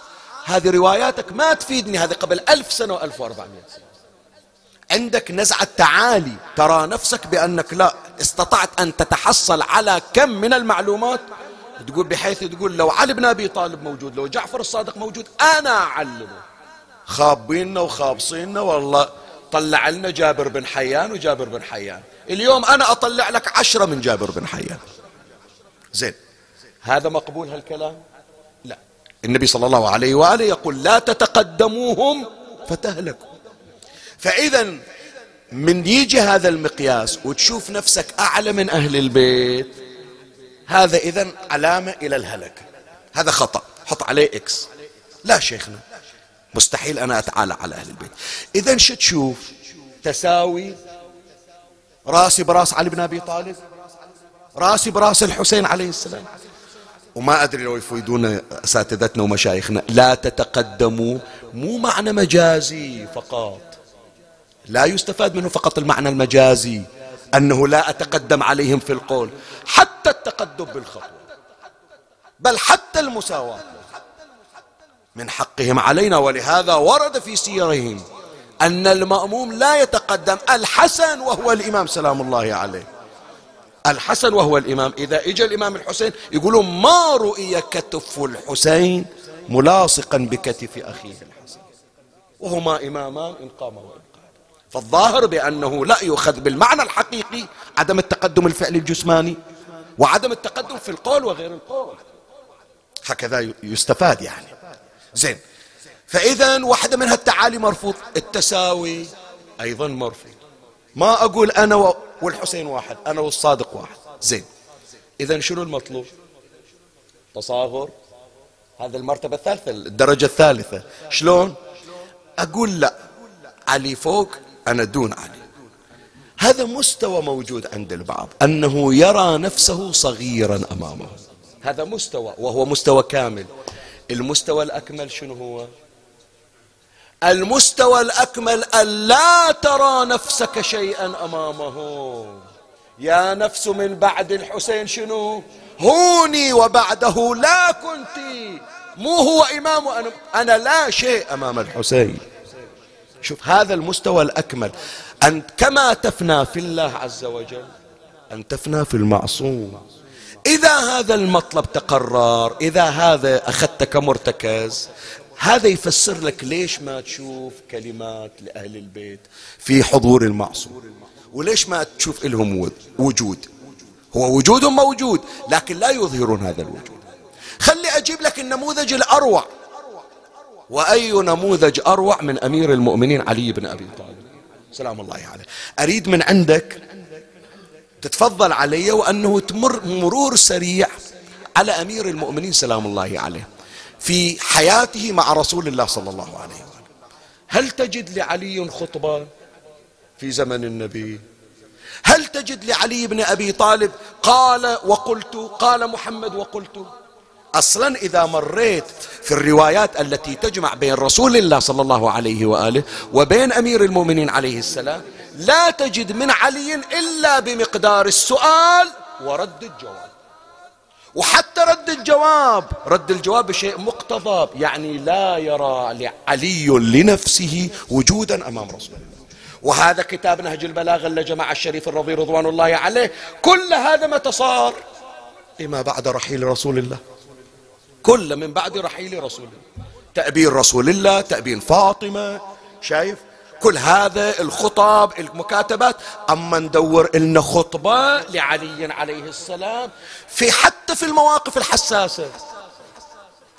هذه رواياتك ما تفيدني. هذه قبل ألف سنة وألف وأربعمائة سنة. عندك نزعة تعالي. ترى نفسك بأنك لا استطعت أن تتحصل على كم من المعلومات تقول بحيث تقول لو علي بن أبي طالب موجود لو جعفر الصادق موجود أنا أعلمه. خابيننا وخابصيننا والله. طلع لنا جابر بن حيان وجابر بن حيان. اليوم أنا أطلع لك عشرة من جابر بن حيان. زين. هذا مقبول هالكلام؟ لا. النبي صلى الله عليه وآله يقول لا تتقدموهم فتهلكوا. فإذا من يجي هذا المقياس وتشوف نفسك أعلى من أهل البيت هذا إذا علامة إلى الهلكة هذا خطأ. حط عليه إكس لا شيخنا. مستحيل أنا أتعالى على أهل البيت. إذا شو تشوف؟ تساوي راسي براس علي بن أبي طالب راسي براس الحسين عليه السلام. وما أدري لو يفيدون أساتذتنا ومشايخنا. لا تتقدموا. مو معنى مجازي فقط. لا يستفاد منه فقط المعنى المجازي. أنه لا أتقدم عليهم في القول حتى التقدم بالخطوة بل حتى المساواة. من حقهم علينا ولهذا ورد في سيرهم أن المأموم لا يتقدم الحسن وهو الإمام سلام الله عليه. الحسن وهو الإمام. إذا إجا الإمام الحسين يقولون ما رؤي كتف الحسين ملاصقا بكتف أخيه الحسن. وهما إمامان إن قام وإن فالظاهر بأنه لا يؤخذ بالمعنى الحقيقي عدم التقدم الفعلي الجسماني وعدم التقدم في القول وغير القول. هكذا يستفاد يعني. زين. فإذا واحدة من هالتعالي مرفوض التساوي أيضا مرفوض. ما أقول أنا والحسين واحد أنا والصادق واحد. زين. إذا شنو المطلوب؟ تصاغر هذا المرتبة الثالثة الدرجة الثالثة. شلون؟ أقول لا. علي فوق أنا دون علي. هذا مستوى موجود عند البعض أنه يرى نفسه صغيرا أمامه. هذا مستوى وهو مستوى كامل. المستوى الأكمل شنو هو؟ المستوى الأكمل أن لا ترى نفسك شيئا أمامه. يا نفس من بعد الحسين شنو؟ هوني وبعده لا كنت. مو هو إمام أنا, أنا لا شيء أمام الحسين. شوف هذا المستوى الأكمل. أن كما تفنى في الله عز وجل أن تفنى في المعصوم. إذا هذا المطلب تقرر إذا هذا أخذت كمرتكز هذا يفسر لك ليش ما تشوف كلمات لأهل البيت في حضور المعصوم. وليش ما تشوف لهم وجود. هو وجودهم موجود لكن لا يظهرون هذا الوجود. خلي أجيب لك النموذج الأروع. وأي نموذج أروع من أمير المؤمنين علي بن أبي طالب. سلام الله عليه. أريد من عندك تتفضل علي وأنه تمر مرور سريع على أمير المؤمنين سلام الله عليه في حياته مع رسول الله صلى الله عليه وسلم. هل تجد لعلي خطبة في زمن النبي؟ هل تجد لعلي بن أبي طالب قال وقلت قال محمد وقلت؟ أصلا إذا مريت في الروايات التي تجمع بين رسول الله صلى الله عليه وآله وبين أمير المؤمنين عليه السلام لا تجد من علي إلا بمقدار السؤال ورد الجواب. وحتى رد الجواب رد الجواب بشيء مقتضب يعني لا يرى علي لنفسه وجودا أمام رسول الله. وهذا كتاب نهج البلاغه اللي جمع الشريف الرضي رضوان الله عليه. كل هذا متى صار لما بعد رحيل رسول الله. كل من بعد رحيل رسول. الله تأبين رسول الله تأبين فاطمة شايف؟ كل هذا الخطب المكاتبات. أما ندور لنا خطبة لعلي عليه السلام في حتى في المواقف الحساسة.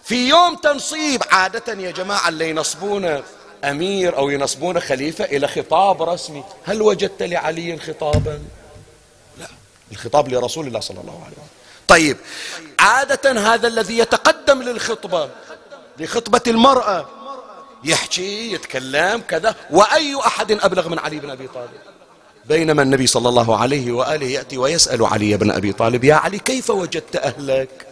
في يوم تنصيب عادة يا جماعة اللي ينصبون أمير أو ينصبون خليفة إلى خطاب رسمي. هل وجدت لعلي خطابا؟ لا الخطاب لرسول الله صلى الله عليه وسلم. طيب عادة هذا الذي يتقدم للخطبة لخطبة المرأة يحكي يتكلم كذا وأي أحد أبلغ من علي بن أبي طالب. بينما النبي صلى الله عليه وآله يأتي ويسأل علي بن أبي طالب يا علي كيف وجدت أهلك؟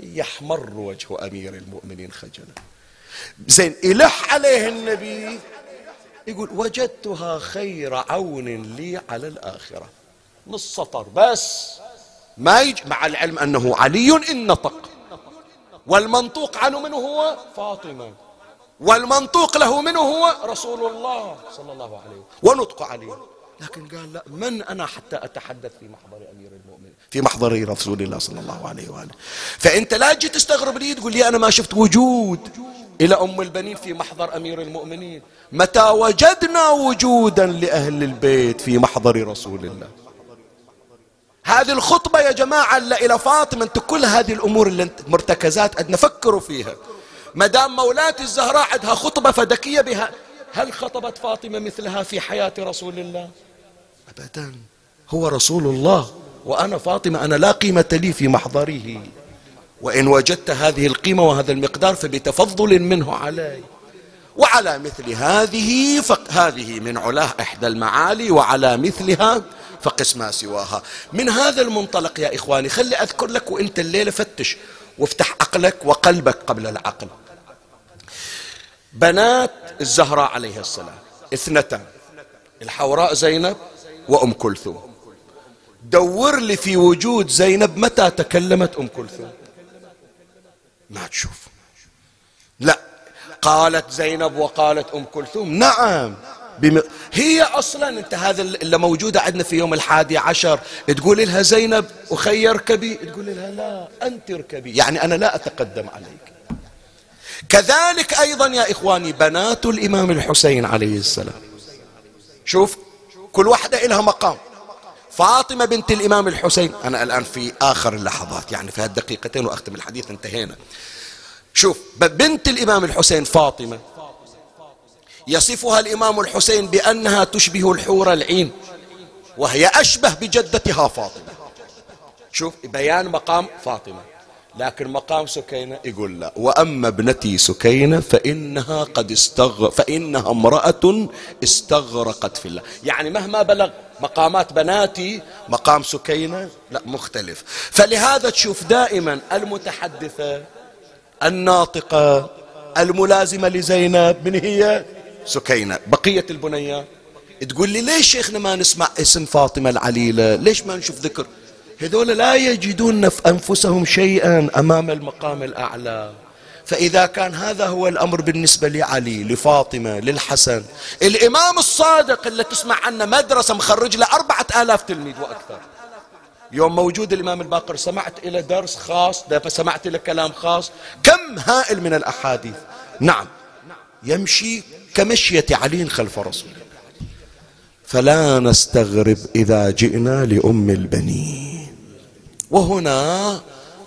يحمر وجه أمير المؤمنين خجلا. زين إلح عليه النبي يقول وجدتها خير عون لي على الآخرة. نص سطر بس. ما يج مع العلم أنه علي إن نطق. والمنطوق عنه منه هو فاطمة. والمنطوق له منه هو رسول الله صلى الله عليه وسلم. ونطق عليه لكن قال لا من أنا حتى أتحدث في محضر أمير المؤمنين؟ في محضر رسول الله صلى الله عليه وآله. فأنت لا تجي تستغرب لي تقول لي أنا ما شفت وجود إلى أم البنين في محضر أمير المؤمنين. متى وجدنا وجودا لأهل البيت في محضر رسول الله؟ هذه الخطبة يا جماعة إلى فاطمة أنت كل هذه الأمور اللي أنت مرتكزات أدنا فكروا فيها. ما دام مولاتي الزهراء عندها خطبة فدكية بها هل خطبت فاطمة مثلها في حياة رسول الله؟ أبدا. هو رسول الله. وأنا فاطمة أنا لا قيمة لي في محضره. وإن وجدت هذه القيمة وهذا المقدار فبتفضل منه علي. وعلى مثل هذه هذه من علاه إحدى المعالي وعلى مثلها فقس ما سواها. من هذا المنطلق يا إخواني خلي أذكر لك وإنت الليلة فتش وافتح عقلك وقلبك قبل العقل. بنات الزهراء عليه السلام اثنتان الحوراء زينب وأم كلثوم. دور لي في وجود زينب متى تكلمت أم كلثوم. ما تشوف. لا قالت زينب وقالت أم كلثوم. نعم. بم... هي أصلا أنت هذا اللي موجودة عندنا في يوم الحادي عشر تقول لها زينب أخي اركبي. تقول لها لا أنت اركبي. يعني أنا لا أتقدم عليك. كذلك أيضا يا إخواني بنات الإمام الحسين عليه السلام. شوف كل واحدة إلها مقام. فاطمة بنت الإمام الحسين أنا الآن في آخر اللحظات يعني في هالدقيقتين وأختم الحديث انتهينا. شوف بنت الإمام الحسين فاطمة يصفها الإمام الحسين بأنها تشبه الحور العين وهي أشبه بجدتها فاطمة. شوف بيان مقام فاطمة. لكن مقام سكينة يقول لا. وأما ابنتي سكينة فإنها قد استغ فإنها امرأة استغرقت في الله. يعني مهما بلغ مقامات بناتي مقام سكينة لا مختلف. فلهذا تشوف دائما المتحدثة الناطقة الملازمة لزينب من هي؟ سكينة. بقية البنيات تقول لي ليش شيخنا ما نسمع اسم فاطمة العليلة؟ ليش ما نشوف ذكر؟ هذول لا يجدون في أنفسهم شيئا أمام المقام الأعلى. فإذا كان هذا هو الأمر بالنسبة لعلي لفاطمة للحسن. الإمام الصادق اللي تسمع عنه مدرسة مخرج له أربعة آلاف تلميذ وأكثر. يوم موجود الإمام الباقر سمعت إلى درس خاص سمعت إلى كلام خاص. كم هائل من الأحاديث. نعم. يمشي كمشية علي خلف رسول الله. فلا نستغرب إذا جئنا لأم البنين. وهنا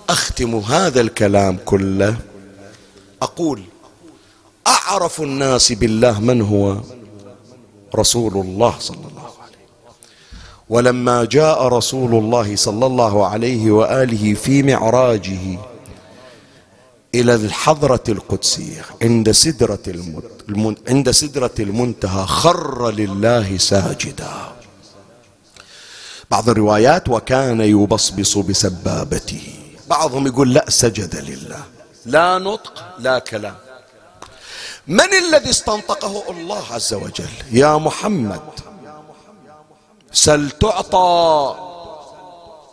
أختم هذا الكلام كله. أقول أعرف الناس بالله من هو؟ رسول الله صلى الله عليه ولما جاء رسول الله صلى الله عليه وآله في معراجه إلى الحضرة القدسية عند سدرة المن... عند سدرة المنتهى خر لله ساجدا. بعض الروايات وكان يبصبص بسبابته. بعضهم يقول لا سجد لله. لا نطق لا كلام. من الذي استنطقه الله عز وجل؟ يا محمد. سل تعطى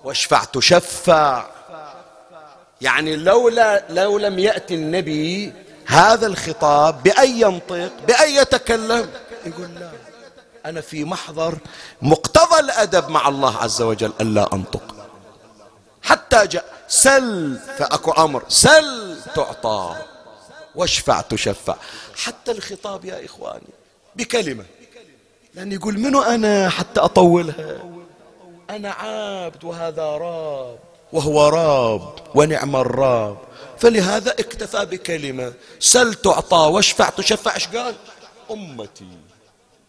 واشفع تشفع. يعني لولا لو لم يأتي النبي هذا الخطاب بأي ينطق بأي يتكلم يقول لا أنا في محضر مقتضى الأدب مع الله عز وجل ألا أنطق. حتى جاء سل فأكو أمر سل تعطى واشفع تشفع. حتى الخطاب يا إخواني بكلمة لأن يقول منو أنا حتى أطولها؟ أنا عابد وهذا راب. وهو راب ونعم الراب. فلهذا اكتفى بكلمة سل تعطى واشفع تشفع إيش قال؟ أمتي.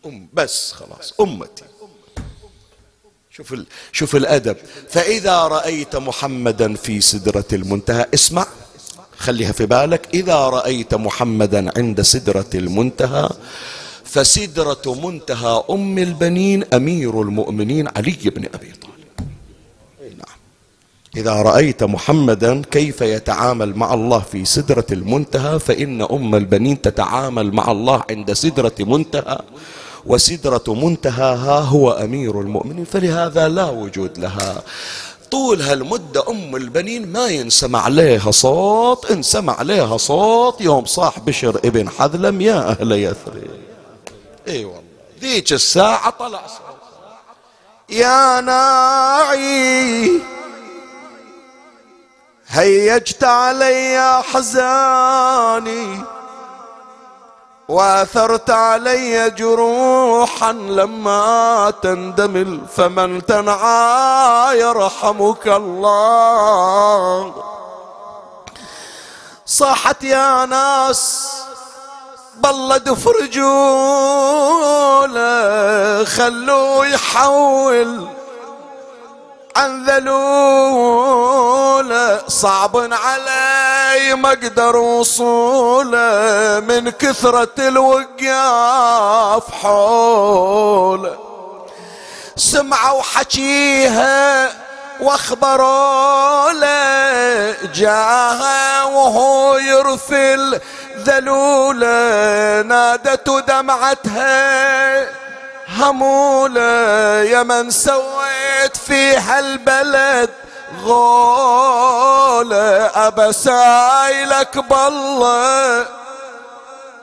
أم بس خلاص أمتي. شوف ال... شوف الأدب. فإذا رأيت محمدا في سدرة المنتهى اسمع خليها في بالك. إذا رأيت محمدا عند سدرة المنتهى فسدرة منتهى أم البنين أمير المؤمنين علي بن أبي طالب. إذا رأيت محمدا كيف يتعامل مع الله في سدرة المنتهى فإن أم البنين تتعامل مع الله عند سدرة منتهى وسدرة منتهاها هو أمير المؤمنين فلهذا لا وجود لها. طول هالمدة أم البنين ما ينسمع عليها صوت انسمع عليها صوت يوم صاح بشر ابن حذلم يا أهل يثرب إي والله ذيك الساعة طلع صوت. يا ناعي هيجت علي حزاني وأثرت علي جروحا لما تندمل فمن تنعى يرحمك الله. صاحت يا ناس بلد فرجولة خلوه يحول عن ذلوله صعب علي ما أقدر وصوله من كثرة الوقاف حوله. سمعوا حكيها وأخبروا له جاها وهو يرفل ذلولة نادت دمعتها. همولة يا من سويت في هالبلد غولة أبا سايلك بالله.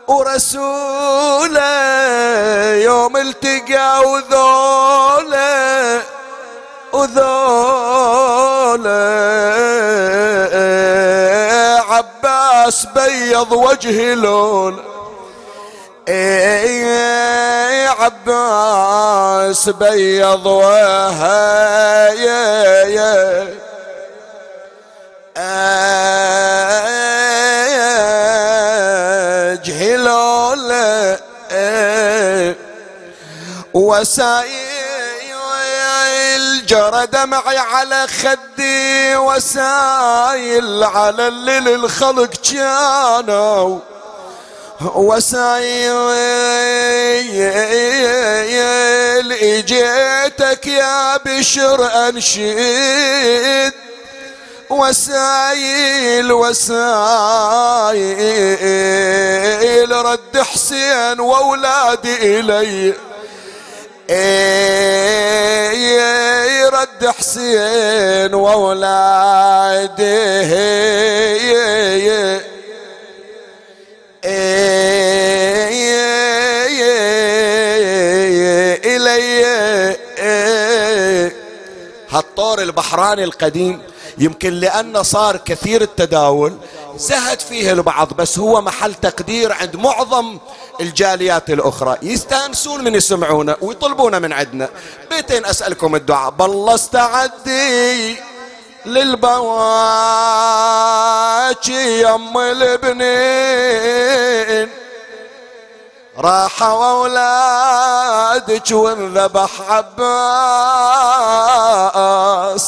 ورسوله يوم التقى وذوله وذوله. عباس بيض وجهي لون. اي عباس بيض وهاي جهلول وسايل جرى دمعي على خدي وسايل على اللي للخلق كانوا وسايل اجيتك يا بشر أنشد. وسايل وسايل رد حسين واولادي إلي. رد حسين وأولادي. البحراني القديم يمكن لأنه صار كثير التداول زهد فيه البعض بس هو محل تقدير عند معظم الجاليات الأخرى. يستأنسون من يسمعونه ويطلبونه من عندنا. بيتين أسألكم الدعاء. بالله استعدي للبواكي يم البنين راحوا اولادك وانذبح عباس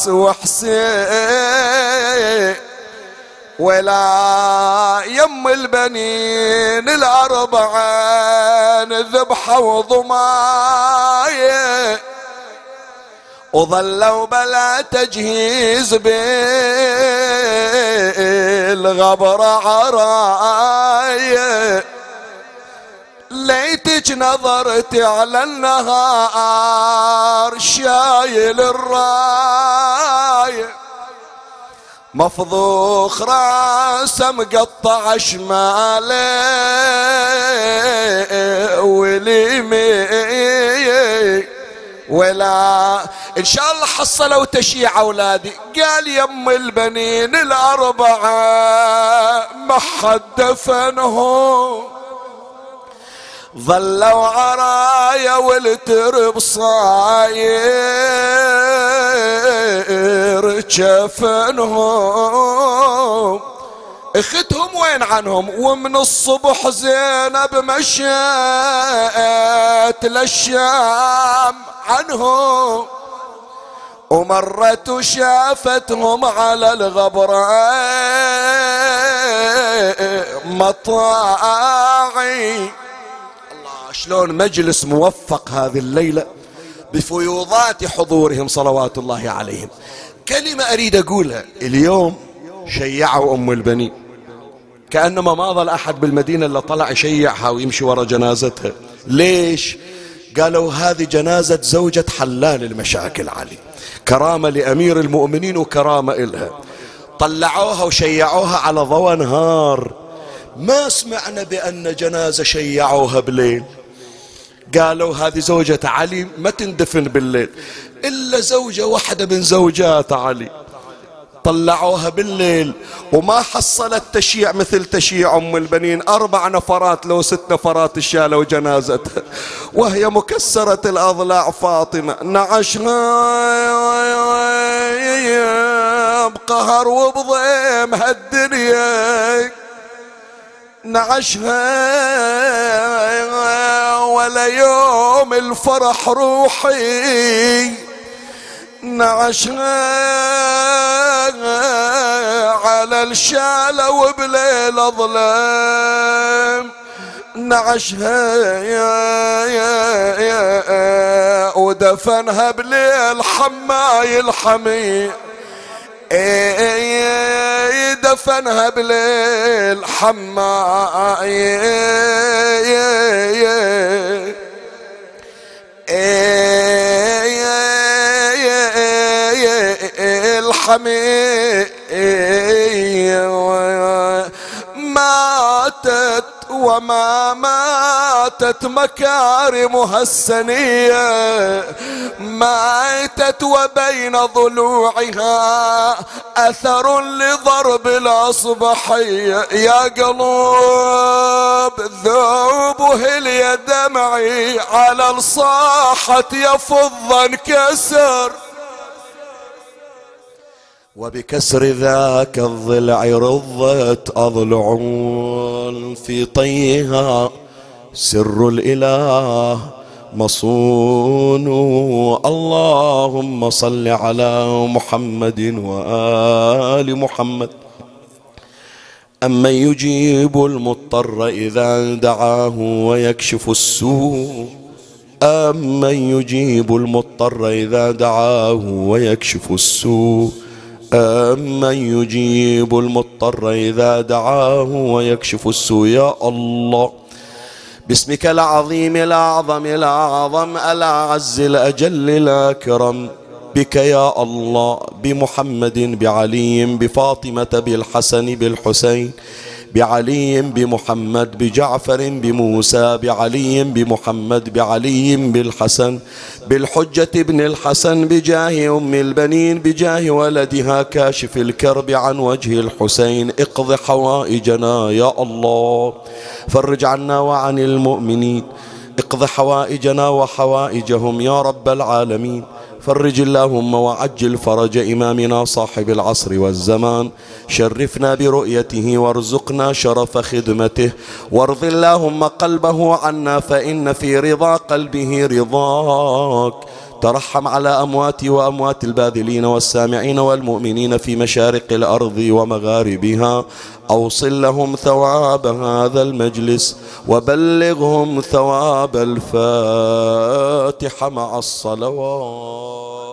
وحسين. ولا يم البنين الاربعه ذبحوا ضمايه وظلوا بلا تجهيز بالغبر عراية ليتك نظرت على النهار شايل الراية مفضوخ راسه مقطع شماله واليمين ولا إن شاء الله حصلوا تشيع أولادي. قال يم البنين الأربعة ما حد دفنهم ظلوا عرايا والترب صاير جفنهم اختهم وين عنهم؟ ومن الصبح زينب مشيت للشام عنهم. ومرت وشافتهم على الغبرة مطاعي. شلون مجلس موفق هذه الليلة بفيوضات حضورهم صلوات الله عليهم. كلمة أريد أقولها. اليوم شيعوا أم البنين. كأنما ما ظل أحد بالمدينة إلا طلع يشيعها ويمشي ورا جنازتها. ليش؟ قالوا هذه جنازة زوجة حلال المشاكل علي. كرامة لأمير المؤمنين وكرامة إلها. طلعوها وشيعوها على ضوء نهار. ما سمعنا بأن جنازة شيعوها بليل. قالوا هذه زوجة علي ما تندفن بالليل. إلا زوجة واحدة من زوجات علي. طلعوها بالليل وما حصلت تشيع مثل تشيع أم البنين. أربع نفرات لو ست نفرات شالوا جنازتها. وهي مكسرة الأضلاع فاطمة. نعشها بقهر وبضيم هالدنيا. نعشها ولا يوم الفرح روحي. نعشها على الشالة وبليل ظلام نعشها يا يا يا ودفنها بليل حماي الحمي دفنها بليل حماي الحمي ماتت وما ماتت مكارمها السنية ماتت وبين ضلوعها. أثر لضرب الأصبحية. يا قلوب ذوب هلي دمعي على الصاحة يفض انكسر. وبكسر ذاك الضلع رضت أضلع في طيها. سر الإله مصون. اللهم صل على محمد وآل محمد. أمن يجيب المضطر إذا دعاه ويكشف السوء. أمن يجيب المضطر إذا دعاه ويكشف السوء. أمن يجيب المضطر إذا دعاه ويكشف السوء يا الله. باسمك العظيم الأعظم الأعظم الأعز الأجل الأكرم. بك يا الله بمحمد بعلي بفاطمة بالحسن بالحسين. بعلي بمحمد بجعفر بموسى بعلي بمحمد بعلي بالحسن بالحجة ابن الحسن بجاه أم البنين بجاه ولدها كاشف الكرب عن وجه الحسين. اقض حوائجنا يا الله فرج عنا وعن المؤمنين. اقض حوائجنا وحوائجهم يا رب العالمين. فرج اللهم وعجل فرج إمامنا صاحب العصر والزمان. شرفنا برؤيته وارزقنا شرف خدمته. وارض اللهم قلبه عنا فإن في رضا قلبه رضاك. ترحم على أمواتي وأموات الباذلين والسامعين والمؤمنين في مشارق الأرض ومغاربها. أوصل لهم ثواب هذا المجلس وبلغهم ثواب الفاتحة مع الصلوات.